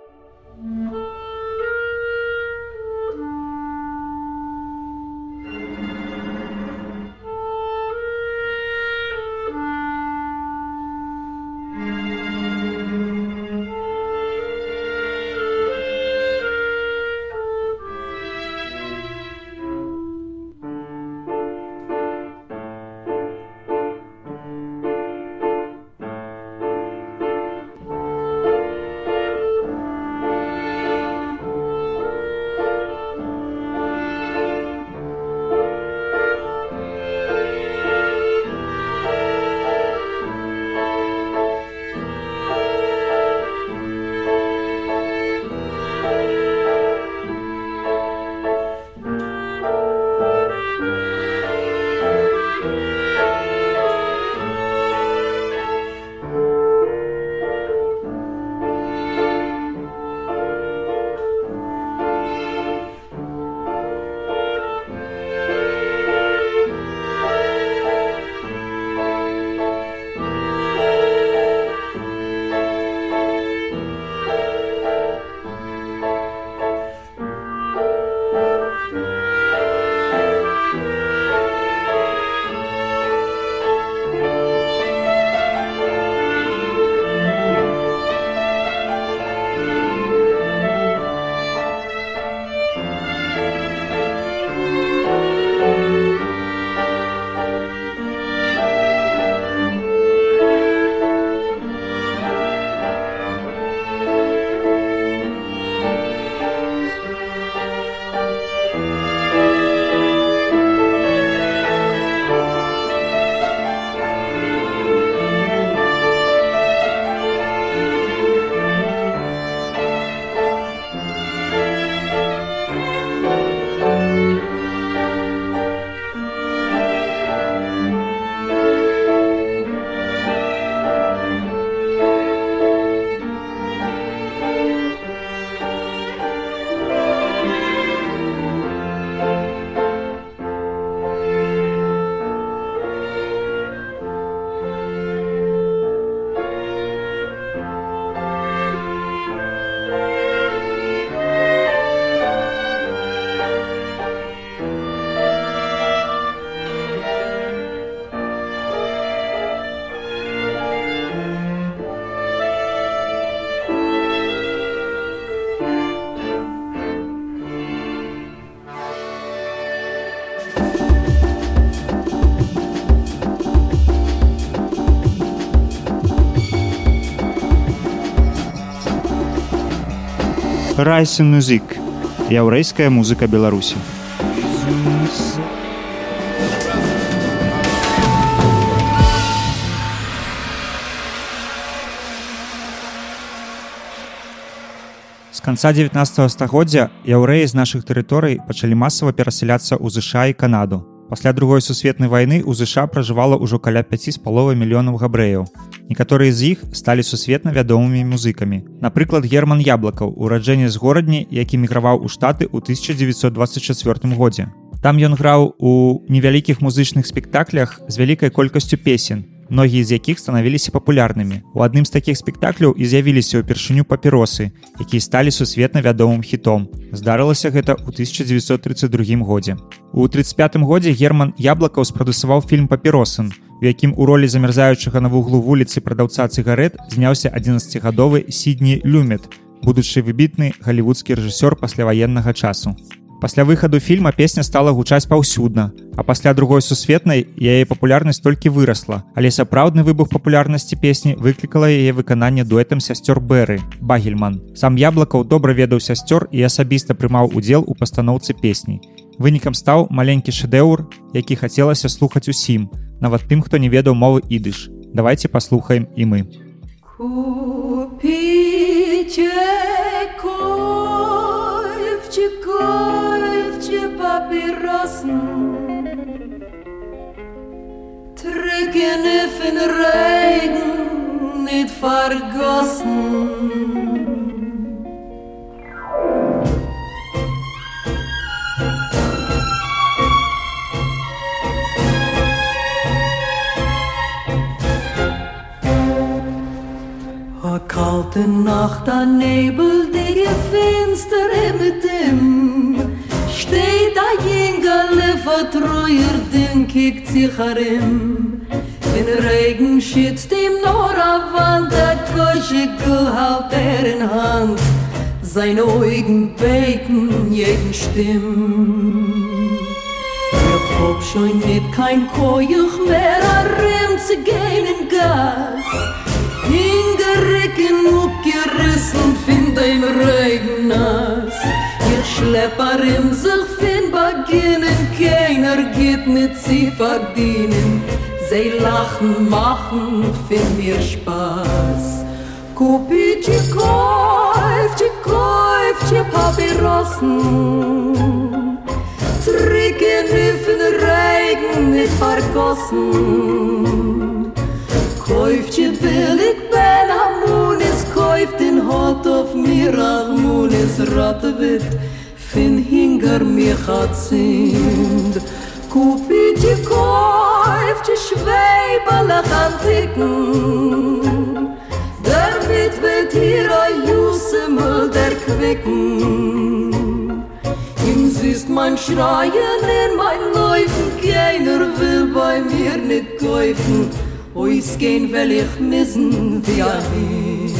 Райсен музык яўрэйская музыка беларусі. З канца 19 стагоддзя яўрэі з нашых тэрыторый пачалі масава перасяляцца ў ЗША і канаду Пасля другой сусветнай вайны ў ЗША пражывала ўжо каля 5 з паловай мільёнаў габрэяў. Некаторыя з іх сталі сусветна вядомымі музыкамі. Напрыклад, Герман Яблакаў, ураджэнне з горадні, які міграваў у штаты ў 1924 годзе. Там ён граў у невялікіх музычных спектаклях з вялікай колькасцю песен, многія з якіх станавіліся папулярнымі. У адным з такіх спектакляў і з'явіліся ўпершыню папіросы, якія сталі сусветна вядомым хітом. Здарылася гэта ў 1932 годзе. У 35 годзе Герман Яблакаў спрадусаваў фільм папіросен, у якім у ролі замярзаючага на вуглу вуліцы прадаўца цыгарэт зняўся 11гадовы сідні люмет, будучы выбітны галівудскі рэжысёр пасляваеннага часу. Пасля выхаду фільма песня стала гучаць паўсюдна, а пасля другой сусветнай яе папулярнасць толькі вырасла, але сапраўдны выбух папулярнасці песні выклікала яе выкананне дуэтам сясцёр бэры багельман. Сам яблакаў добра ведаў сясцёр і асабіста прымаў удзел у пастаноўцы песні. Вынікам стаў маленькі шэдэўр які хацелася слухаць усім нават тым хто не ведаў мовы ідыш. Давайте паслухаем і мы. Купите Trinken if in Regen nicht vergossen A kalte Nacht, a Nebel, die Fenster mit dem Steht a Jüngerle, vertreuer, den kickt sich herim. Wenn Regen schützt ihm nur a Wand, der Kosche halt er in Hand. Seine Augen beten jeden Stimm. Ich hab schon nicht kein Kojuch mehr, a Rimm zu gehen in Gas. Hingericken gerissen find im Regen nass Ihr Schlepper im sich fin beginnen, keiner geht mit sie verdienen. Sie lachen, machen für mir Spaß. Kupi, tschi, kauf, tschi, kauf, tschi, papirossen. Trick in Hüfen, Regen, nicht vergossen. kauft ihr billig ben amun es kauft den hot auf mir amun es rote wird. Fin hinger mir hat sind. Kupit ihr kauft ihr schwei balachantik der mit wird ihr jusemol der quicken. Ist mein Schreien in mein Läufen, keiner will bei mir nicht kaufen. Ois gehen will ich missen wie ein Kind.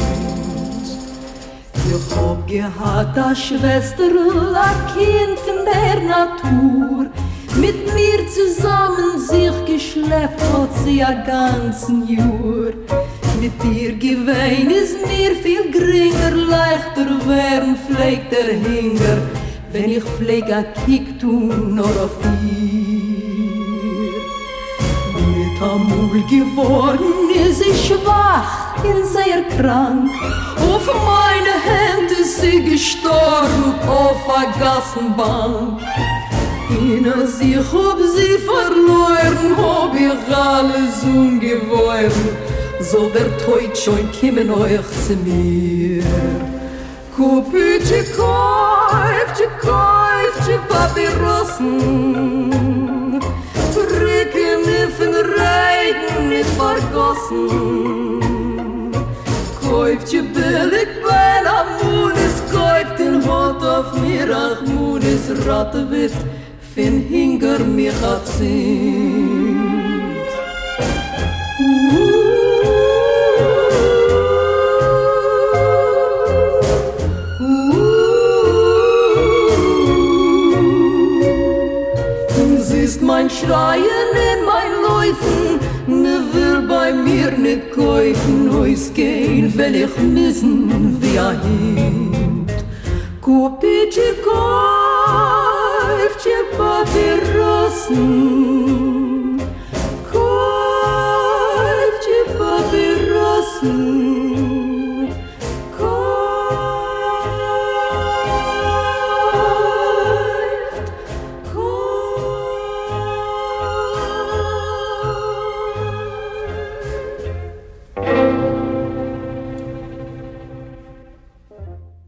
Ich hab gehad a Schwester a Kind von der Natur. Mit mir zusammen sich geschleppt hat sie a ganzen Jür Mit dir gewein ist mir viel geringer Leichter wärm pflegt der Hinger. Wenn ich pfleg a Kick tun nur auf ihr. Mit Amul geworden ist sie schwach, bin sehr krank. Auf meine Hände ist sie gestorben auf der Gassenbank. Inne sich hab sie verloren, hab ich alles ungewollen. So der Teut schon kommen euch zu mir. Kupitje kaufte, kaufte Papyrossen. vergossen. Kauft je billig weil am Mundes kauft den Hot auf mir ach Mundes ratte wird fin hinger mir hat sind. Siehst mein Schreien in mein Läufen, bei mir nit kaufen neus gehen wenn ich missen wir hin kupit ich kauf chip papier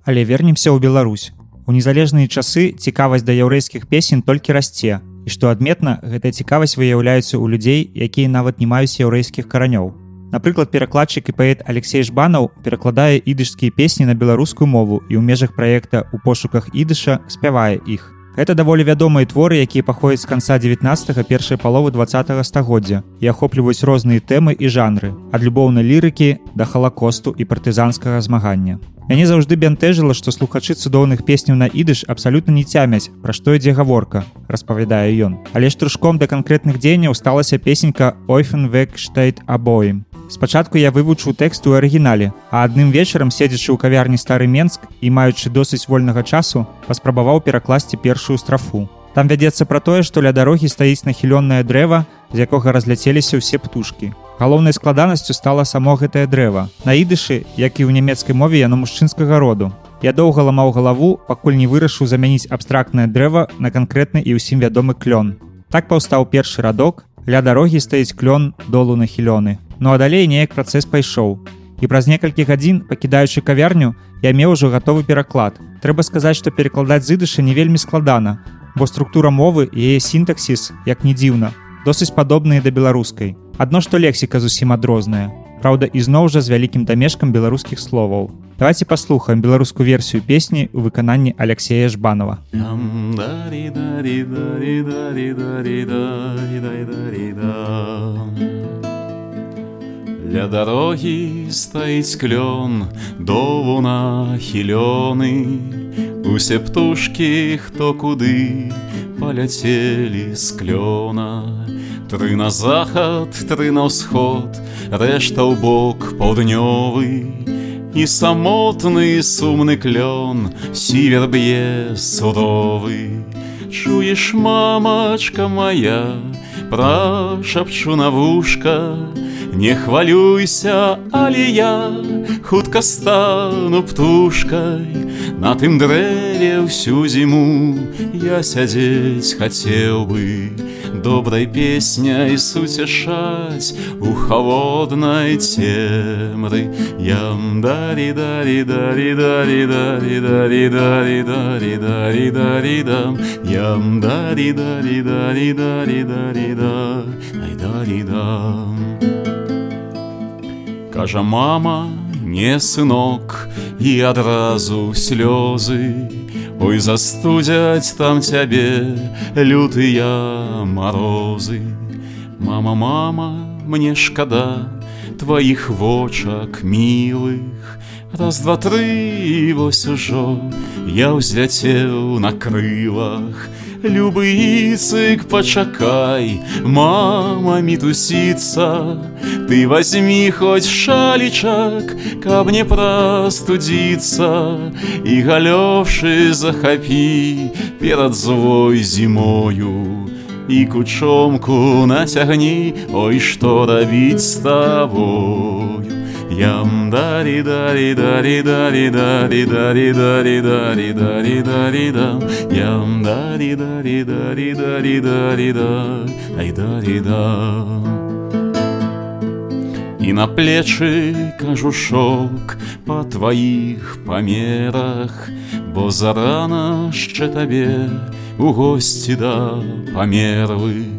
Але вернемся ў Беларусь. У незалежныя часы цікавасць да яўрэйскіх песень толькі расце. І што адметна, гэтая цікавасць выяўляецца ў людзей, якія нават не маюць яўрэйскіх каранёў. Напрыклад, перакладчык і паэт Алексей Жбанаў перакладае ідышскія песні на беларускую мову і ў межах праекта ў пошуках ідыша спявае іх. Гэта даволі вядомыя творы, якія паходзяць з канца 19 першай паловы два стагоддзя і ахопліваюць розныя тэмы і жанры ад любоўнай лірыкі да халакосту і партызанскага змагання. Мяне заўжды бянтэжыла, што слухачы цудоўных песняў на ідыш абсалютна не цямяць, пра што ідзе гаворка, распавядае ён. Але ж трушком да канкрэтных дзеянняў сталася песенька Ойфен Векштейт абоім. Спачатку я вывучыў тэкст у арыгінале, а адным вечарам седзячы ў кавярні стары Менск і маючы досыць вольнага часу, паспрабаваў перакласці першую страфу. Там вядзецца пра тое, што ля дарогі стаіць нахілёнае дрэва, з якога разляцеліся ўсе птушкі. Галоўнай складанасцю стала само гэтае дрэва. На ідышы, як і ў нямецкай мове яно мужчынскага роду. Я доўга ламаў галаву, пакуль не вырашыў замяніць абстрактнае дрэва на канкрэтны і ўсім вядомы клён. Так паўстаў першы радок, ля дарогі стаіць клён долу нахілёны. Ну а далей неяк працэс пайшоў. І праз некалькі гадзін, пакідаючы кавярню, я меў ужо гатовы пераклад. Трэба сказаць, што перакладаць зыдыша не вельмі складана, бо структура мовы і яе сінтаксіс, як не дзіўна, досыць падобныя да беларускай. Адно што лексіка зусім адрозная. Праўда, ізноў жа з вялікім дамешкам беларускіх словаў. Давайте паслухаем беларускую версію песні ў выкананні Алексея Жбанова. Ля дарогі стаіць клён дову нахілёны Усе птушкі, хто куды паляцелі з клёна. Тры на захад, тры на ўсход, рэшта ў бок паўднёвы І самотны сумны клён сівер б'е судовы Чуеш мамачка моя, прашапчу на вушка, Не хвалюйся, але я хутка стану птушкай На тым дрэве ўсю зіму я сядзець хацеў бы добрай песняй суцяшаць у холоднай цемры Ям дарі дарі дарі дарі дарі дарі дарі дарі дарі дарі дам Ям дарі дарі дарі дарі дарі да Ай дарі дам Кажа мама, не сынок і адразу слёзы Ой застудзяць там цябе лютыя марозы Мама, мама, мне шкада тваіх вочак мілых Раз два тры вось ужо я ўзляцеў на крылах, Любы цык пачакай, мама мітусіцца, Ты возьми хоть шалічак, каб не прастудзіцца і галёўшы захапі перад злой зімою. І кучомку нацягні, Ой, што рабіць з табою. Ям дарі дарі дарі дарі дарі дарі дарі дарі дарі дарі да Ям дарі дарі дарі дарі дарі да Ай дарі да І на плечы кажушок па тваіх памерах, Бо зарана яшчэ табе у госці да памерлых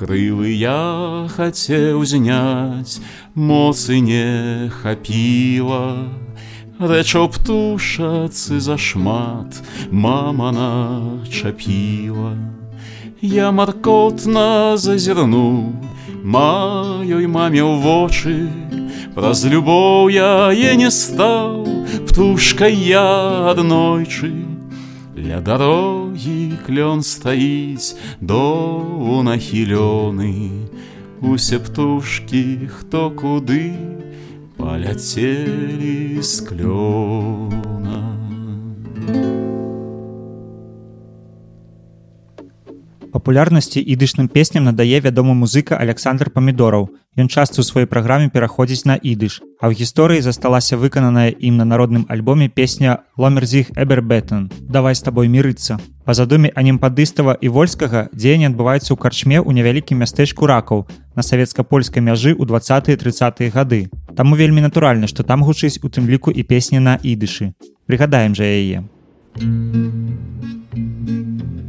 крылы я хацеў зняць моцы не хапіла. Рэчаў птушацы зашмат мама начапіла. Я маркотна зазірну маёй маме ў вочы. Праз любоў я е не стаў птушкай я аднойчы Ля дороги клен стоит, до нахилений, Усе птушки кто куды полетели с клен. Папулярнасці ідышным песням надае вядомы музыка александр памідораў Ён часта ў сваёй праграме пераходзіць на ідыш а ў гісторыі засталася выкананая ім на народным альбоме песня ломерзіх эбербетон давай з табой мірыцца па задуме анімпадыстава і вольскага дзеянне адбываецца ў карчме ў невялікім мястэчку ракаў на савецка-польскай мяжы ў 20 30 гады. Таму вельмі натуральна што там гучыць у тым ліку і песні на ідышы. Прыгадаем жа яе. Laat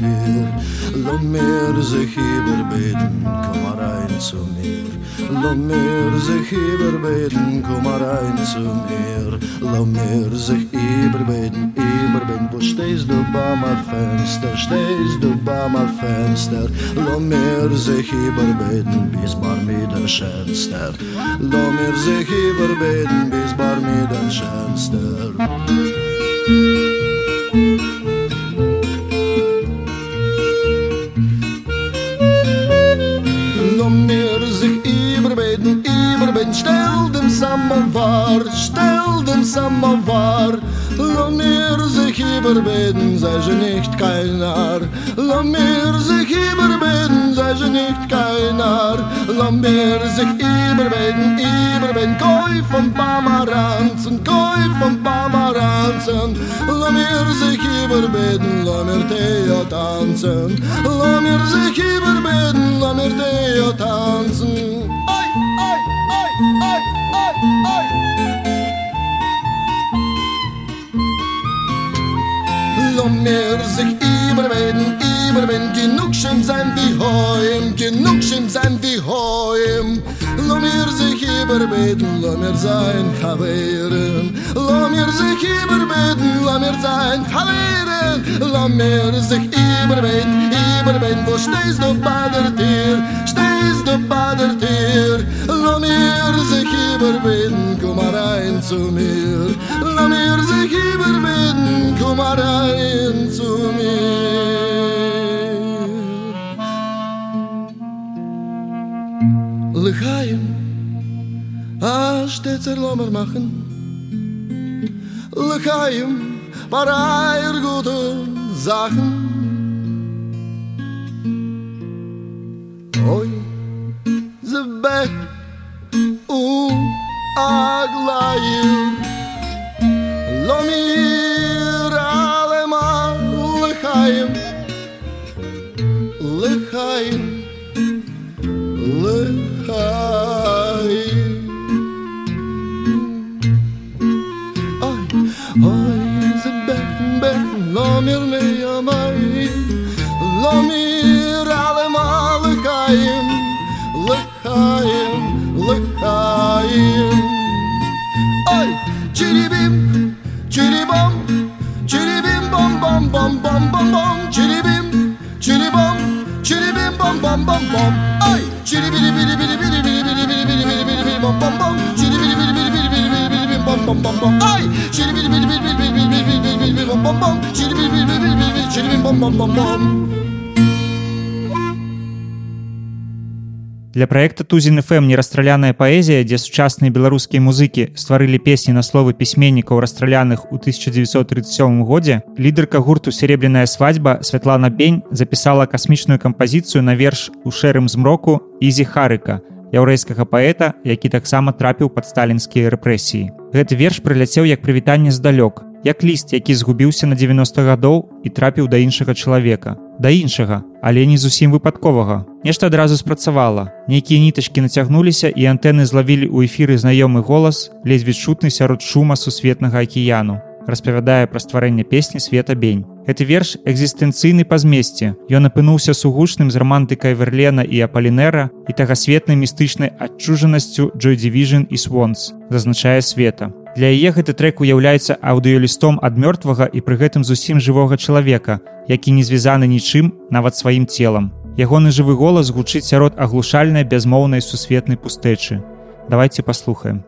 Badertier. Laat meer sich überbeten, komm rein zu mir. Laat meer sich überbeten, komm rein zu mir. Laat meer sich überbeten, überbeten, wo stehst du, bei mein Fenster, stehst du, bei mein Fenster. Laat meer sich überbeten, bis bar mir den Schönster. Laat mir sich überbeten, bis bar mir den Schönster. Samovar. La Mirze Kiberbeten, sei sie nicht keiner. La Mirze Kiberbeten, sei sie nicht keiner. La Mirze Kiberbeten, Iberben, Koi von Pomeranzen, Koi von Pomeranzen. La Mirze Kiberbeten, la mir Theo tanzen. La Mirze Kiberbeten, la mir Theo tanzen. Oi, oi, oi, oi, oi, oi. Laat mir sich überreden, überreden, genug schön sein wie heim, genug schön sein wie heim. לא מרזיחי ברביתן, לא מרזיין חברן. לא מרזיחי ברביתן, לא מרזיין חברן. לא מרזיחי ברביתן, אי ברביתן, wo stehst du bei der Tür, stehst du bei der Tür. לא מרזיחי ברביתן, komm rein zu mir. לא מרזיחי ברביתן, komm rein zu mir. lechaim a shtetz lomer machen. Lechaim par eier gute sachen oi ze bet u aglaim lo mi lamir mi yamay Lamir alma lıkayım Lıkayım, lıkayım Ay çiribim, çiribam Çiribim bam bam bam bam bam bam Çiribim, çiribam Çiribim bam bam bam bam Ay çiribiri biri biri biri biri biri biri biri biri biri bam bam bam Çiribiri biri biri biri biri biri biri bam bam bam bam Ay çiribiri чирибири, бири, бири, бири, бири, бири, чирибим, бом, бом, бом, бом. Для праекта тузін фм нерастраляная паэзія дзе сучасныя беларускія музыкі стварылі песні на словы пісьменнікаў расстраляных у 1937 годзе лідарка гурту серебряная свадьба Святлана бень запісала касмічную кампазіцыю на верш у шэрым змроку ізі харыка яўрэйскага паэта які таксама трапіў пад сталінскія рэпрэсіі гэты верш прыляцеў як прывітанне здалёк як ліст які згубіўся на 90 гадоў і трапіў да іншага чалавека. Да іншага але не зусім выпадковага. Нешта адразу спрацавала. Нейкія нітачкі нацягнуліся і антэны злавілі ў эфіры знаёмы голас ледзьве чутны сярод шума сусветнага акіяну распавядае пра стварэнне песні света бень гэты верш экзістэнцыйны па змесце ён апынуўся сугучным з рамантыкай верлена і апалінера і тагасветнай містычнай адчужанасцю Джой Division і свонс зазначае света Для яе гэты трэк уяўляецца аўдыёлістом ад мёртвага і пры гэтым зусім жывога чалавека, які не звязаны нічым нават сваім целам. Ягоны жывы голас гучыць сярод аглушальнай бязмоўнай сусветнай пустэчы. Давайте паслухаем.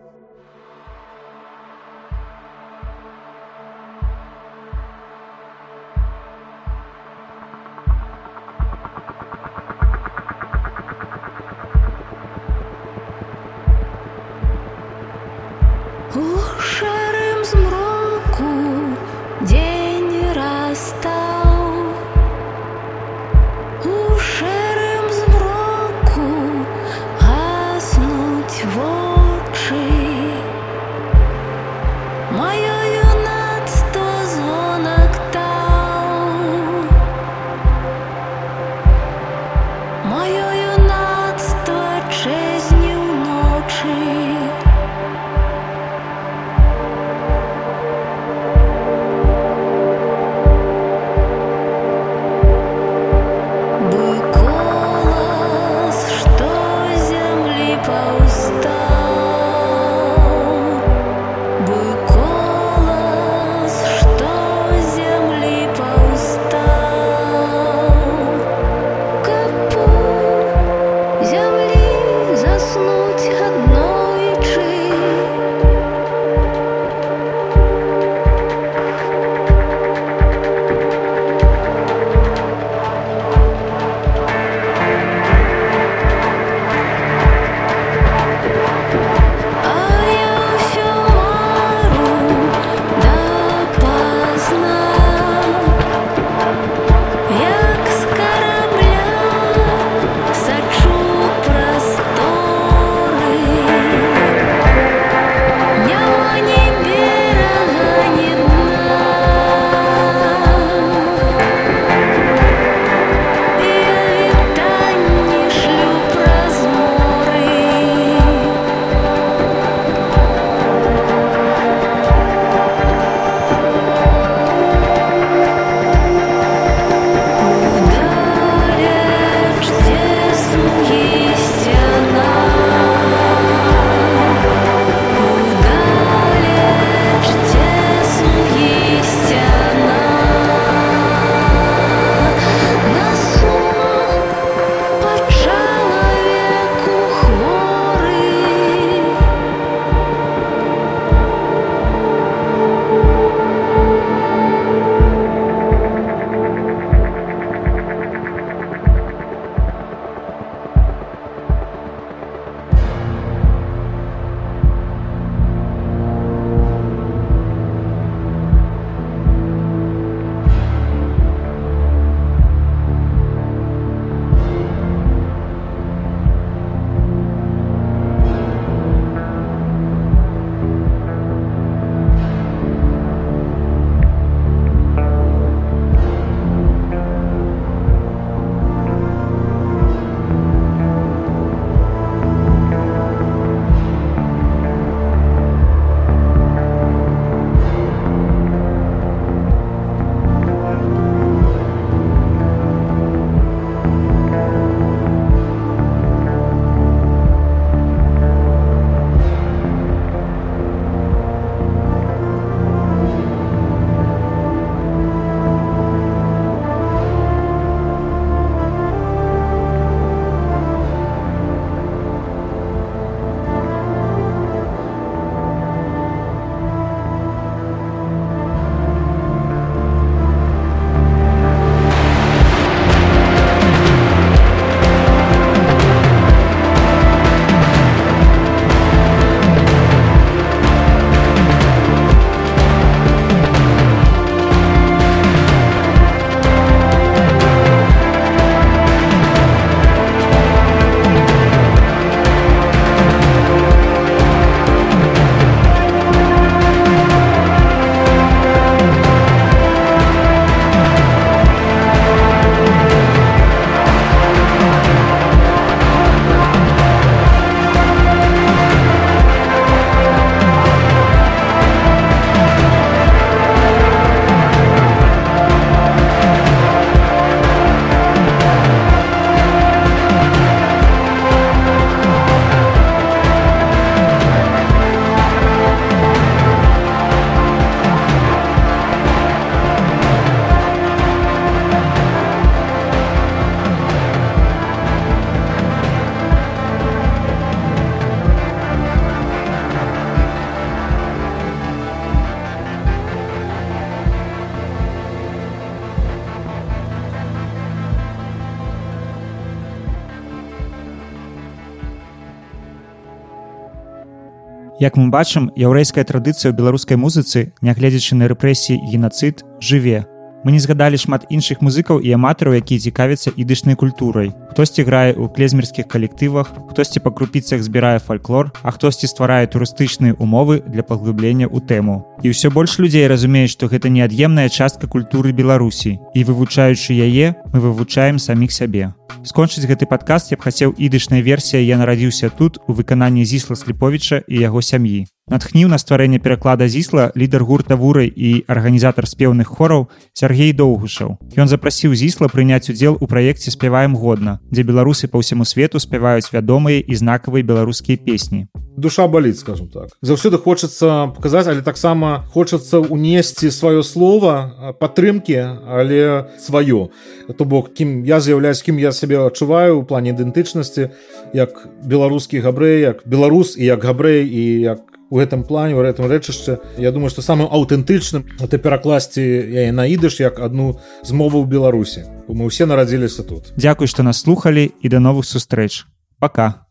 Як мы бачым, яўрэйская традыцыя ў беларускай музыцы, нягледзячы на рэпрэсіі генацыд, жыве. Мы не згадалі шмат іншых музыкаў і аматараў, якія цікавяцца ідышнай культурай. Хтосьці грае ў клезмерскіх калектывах, хтосьці па крупіцах збірае фальклор, а хтосьці стварае турыстычныя умовы для паглыблення ў тэму. І ўсё больш людзей разумеюць, што гэта неад'емная частка культуры Беларусі. І вывучаючы яе, мы вывучаем саміх сябе. Скончыць гэты падкаст я б хацеў ідышная версія я нарадзіўся тут у выкананні зісла сліповіча і яго сям'і. Натхніў на стварэнне пераклада зісла лідар гурта вурай і арганізатар спеўных хораў Сергей доўгушаў. Ён запрасіў зісла прыняць удзел у праекце спяваем годна, дзе беларусы па ўсяму свету спяваюць вядомыя і знакавыя беларускія песні. душа баліць скажем так заўсёды хочацца паказаць але таксама хочацца унесці сваё слово падтрымки але сваё то бок кім я з'яўляюсь кім я сябе адчуваю у плане ідэнтычнасці як беларускі габрэй як беларус і як габрэй і як у гэтым плане у гэтым рэчышча Я думаю што самым аўтэнтычным это перакласці яе наідыш як адну з мовы ў беларусі мы ўсе нарадзіліся тут. Дзякуй што нас слухалі і да новых сустрэч пока.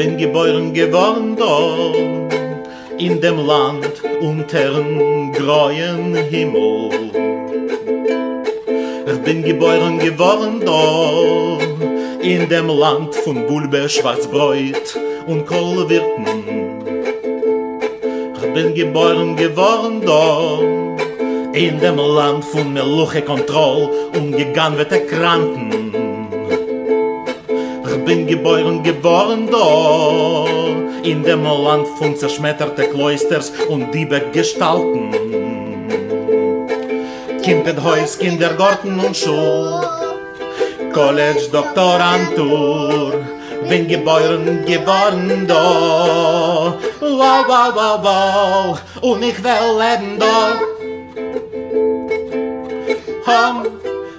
Bin geboren geworden dort in dem Land unterm greuen Himmel. Ich bin geboren geworden dort in dem Land von Bulbe, Schwarzbräut und Kohlwirten. Ich bin geboren geworden dort in dem Land von Meluche Kontroll und gegangwete Kranken. Ich bin geboren geworden da In dem Land von zerschmetterte Kloisters und diebe Gestalten Kimpet Heus, Kindergarten und Schul College, Doktorantur. Bin geboren geworden da Wow, wow, wow, wow. Und ich will leben da Hom,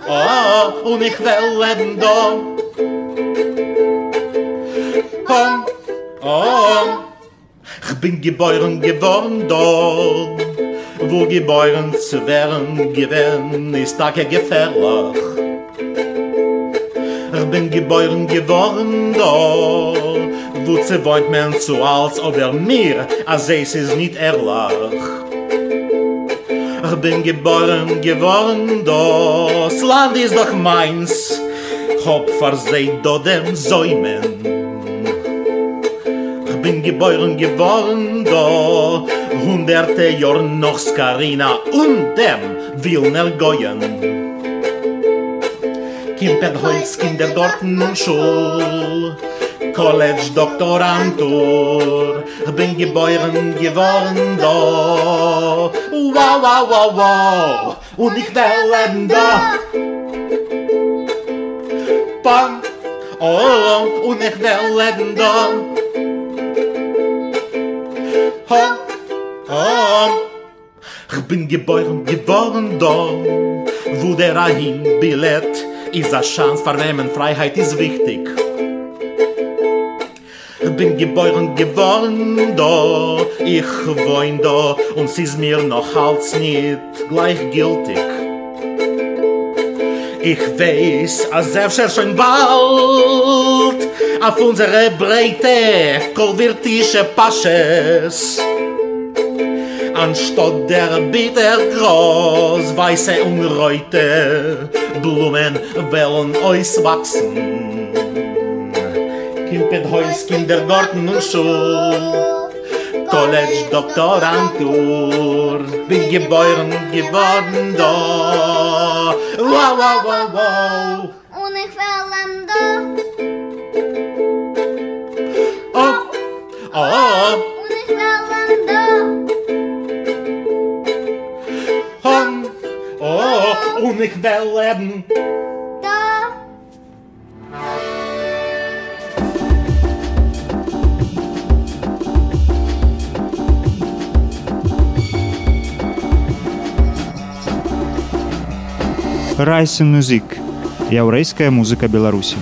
oh, und ich will leben da Pom, oh. Ich bin geboren geworden dort, wo geboren zu werden gewesen ist dacke gefährlich. Ich bin geboren geworden dort, wo zu wohnt man zu als oder mir, als es ist nicht ehrlich. Ich bin geboren geworden dort, das Land ist doch meins, Hop verseit do dem Säumen. Ich bin geboren geworden da Hunderte Jahre noch Skarina und dem Wilner Goyen Kimpet Holz Kindergarten und Schul College Doktorantur bin geboren geworden da Wow, wow, wow, wow Und ich will leben da. Bang Oh, und ich will leben da. Ha, ha Ich bin geboren geworden da Wo der Rahim Billett Ist a Chance, für wem Freiheit ist wichtig Ich bin geboren geworden da Ich wohn da Und sie ist mir noch als nicht gleichgültig Ich weiß, als selbst schon bald auf unsere breite, kolvirtische Pasches. Anstatt der bitter groß, weiße und reute Blumen wollen euch wachsen. Kimpet Heus, Kindergarten und Schul. College Doktorantur Bin geboren geworden da Wow, wow, wow, wow Und ich am da Oh, oh, Und Und ich will leben Da. Райсен мюзік яўрэйская музыка беларусі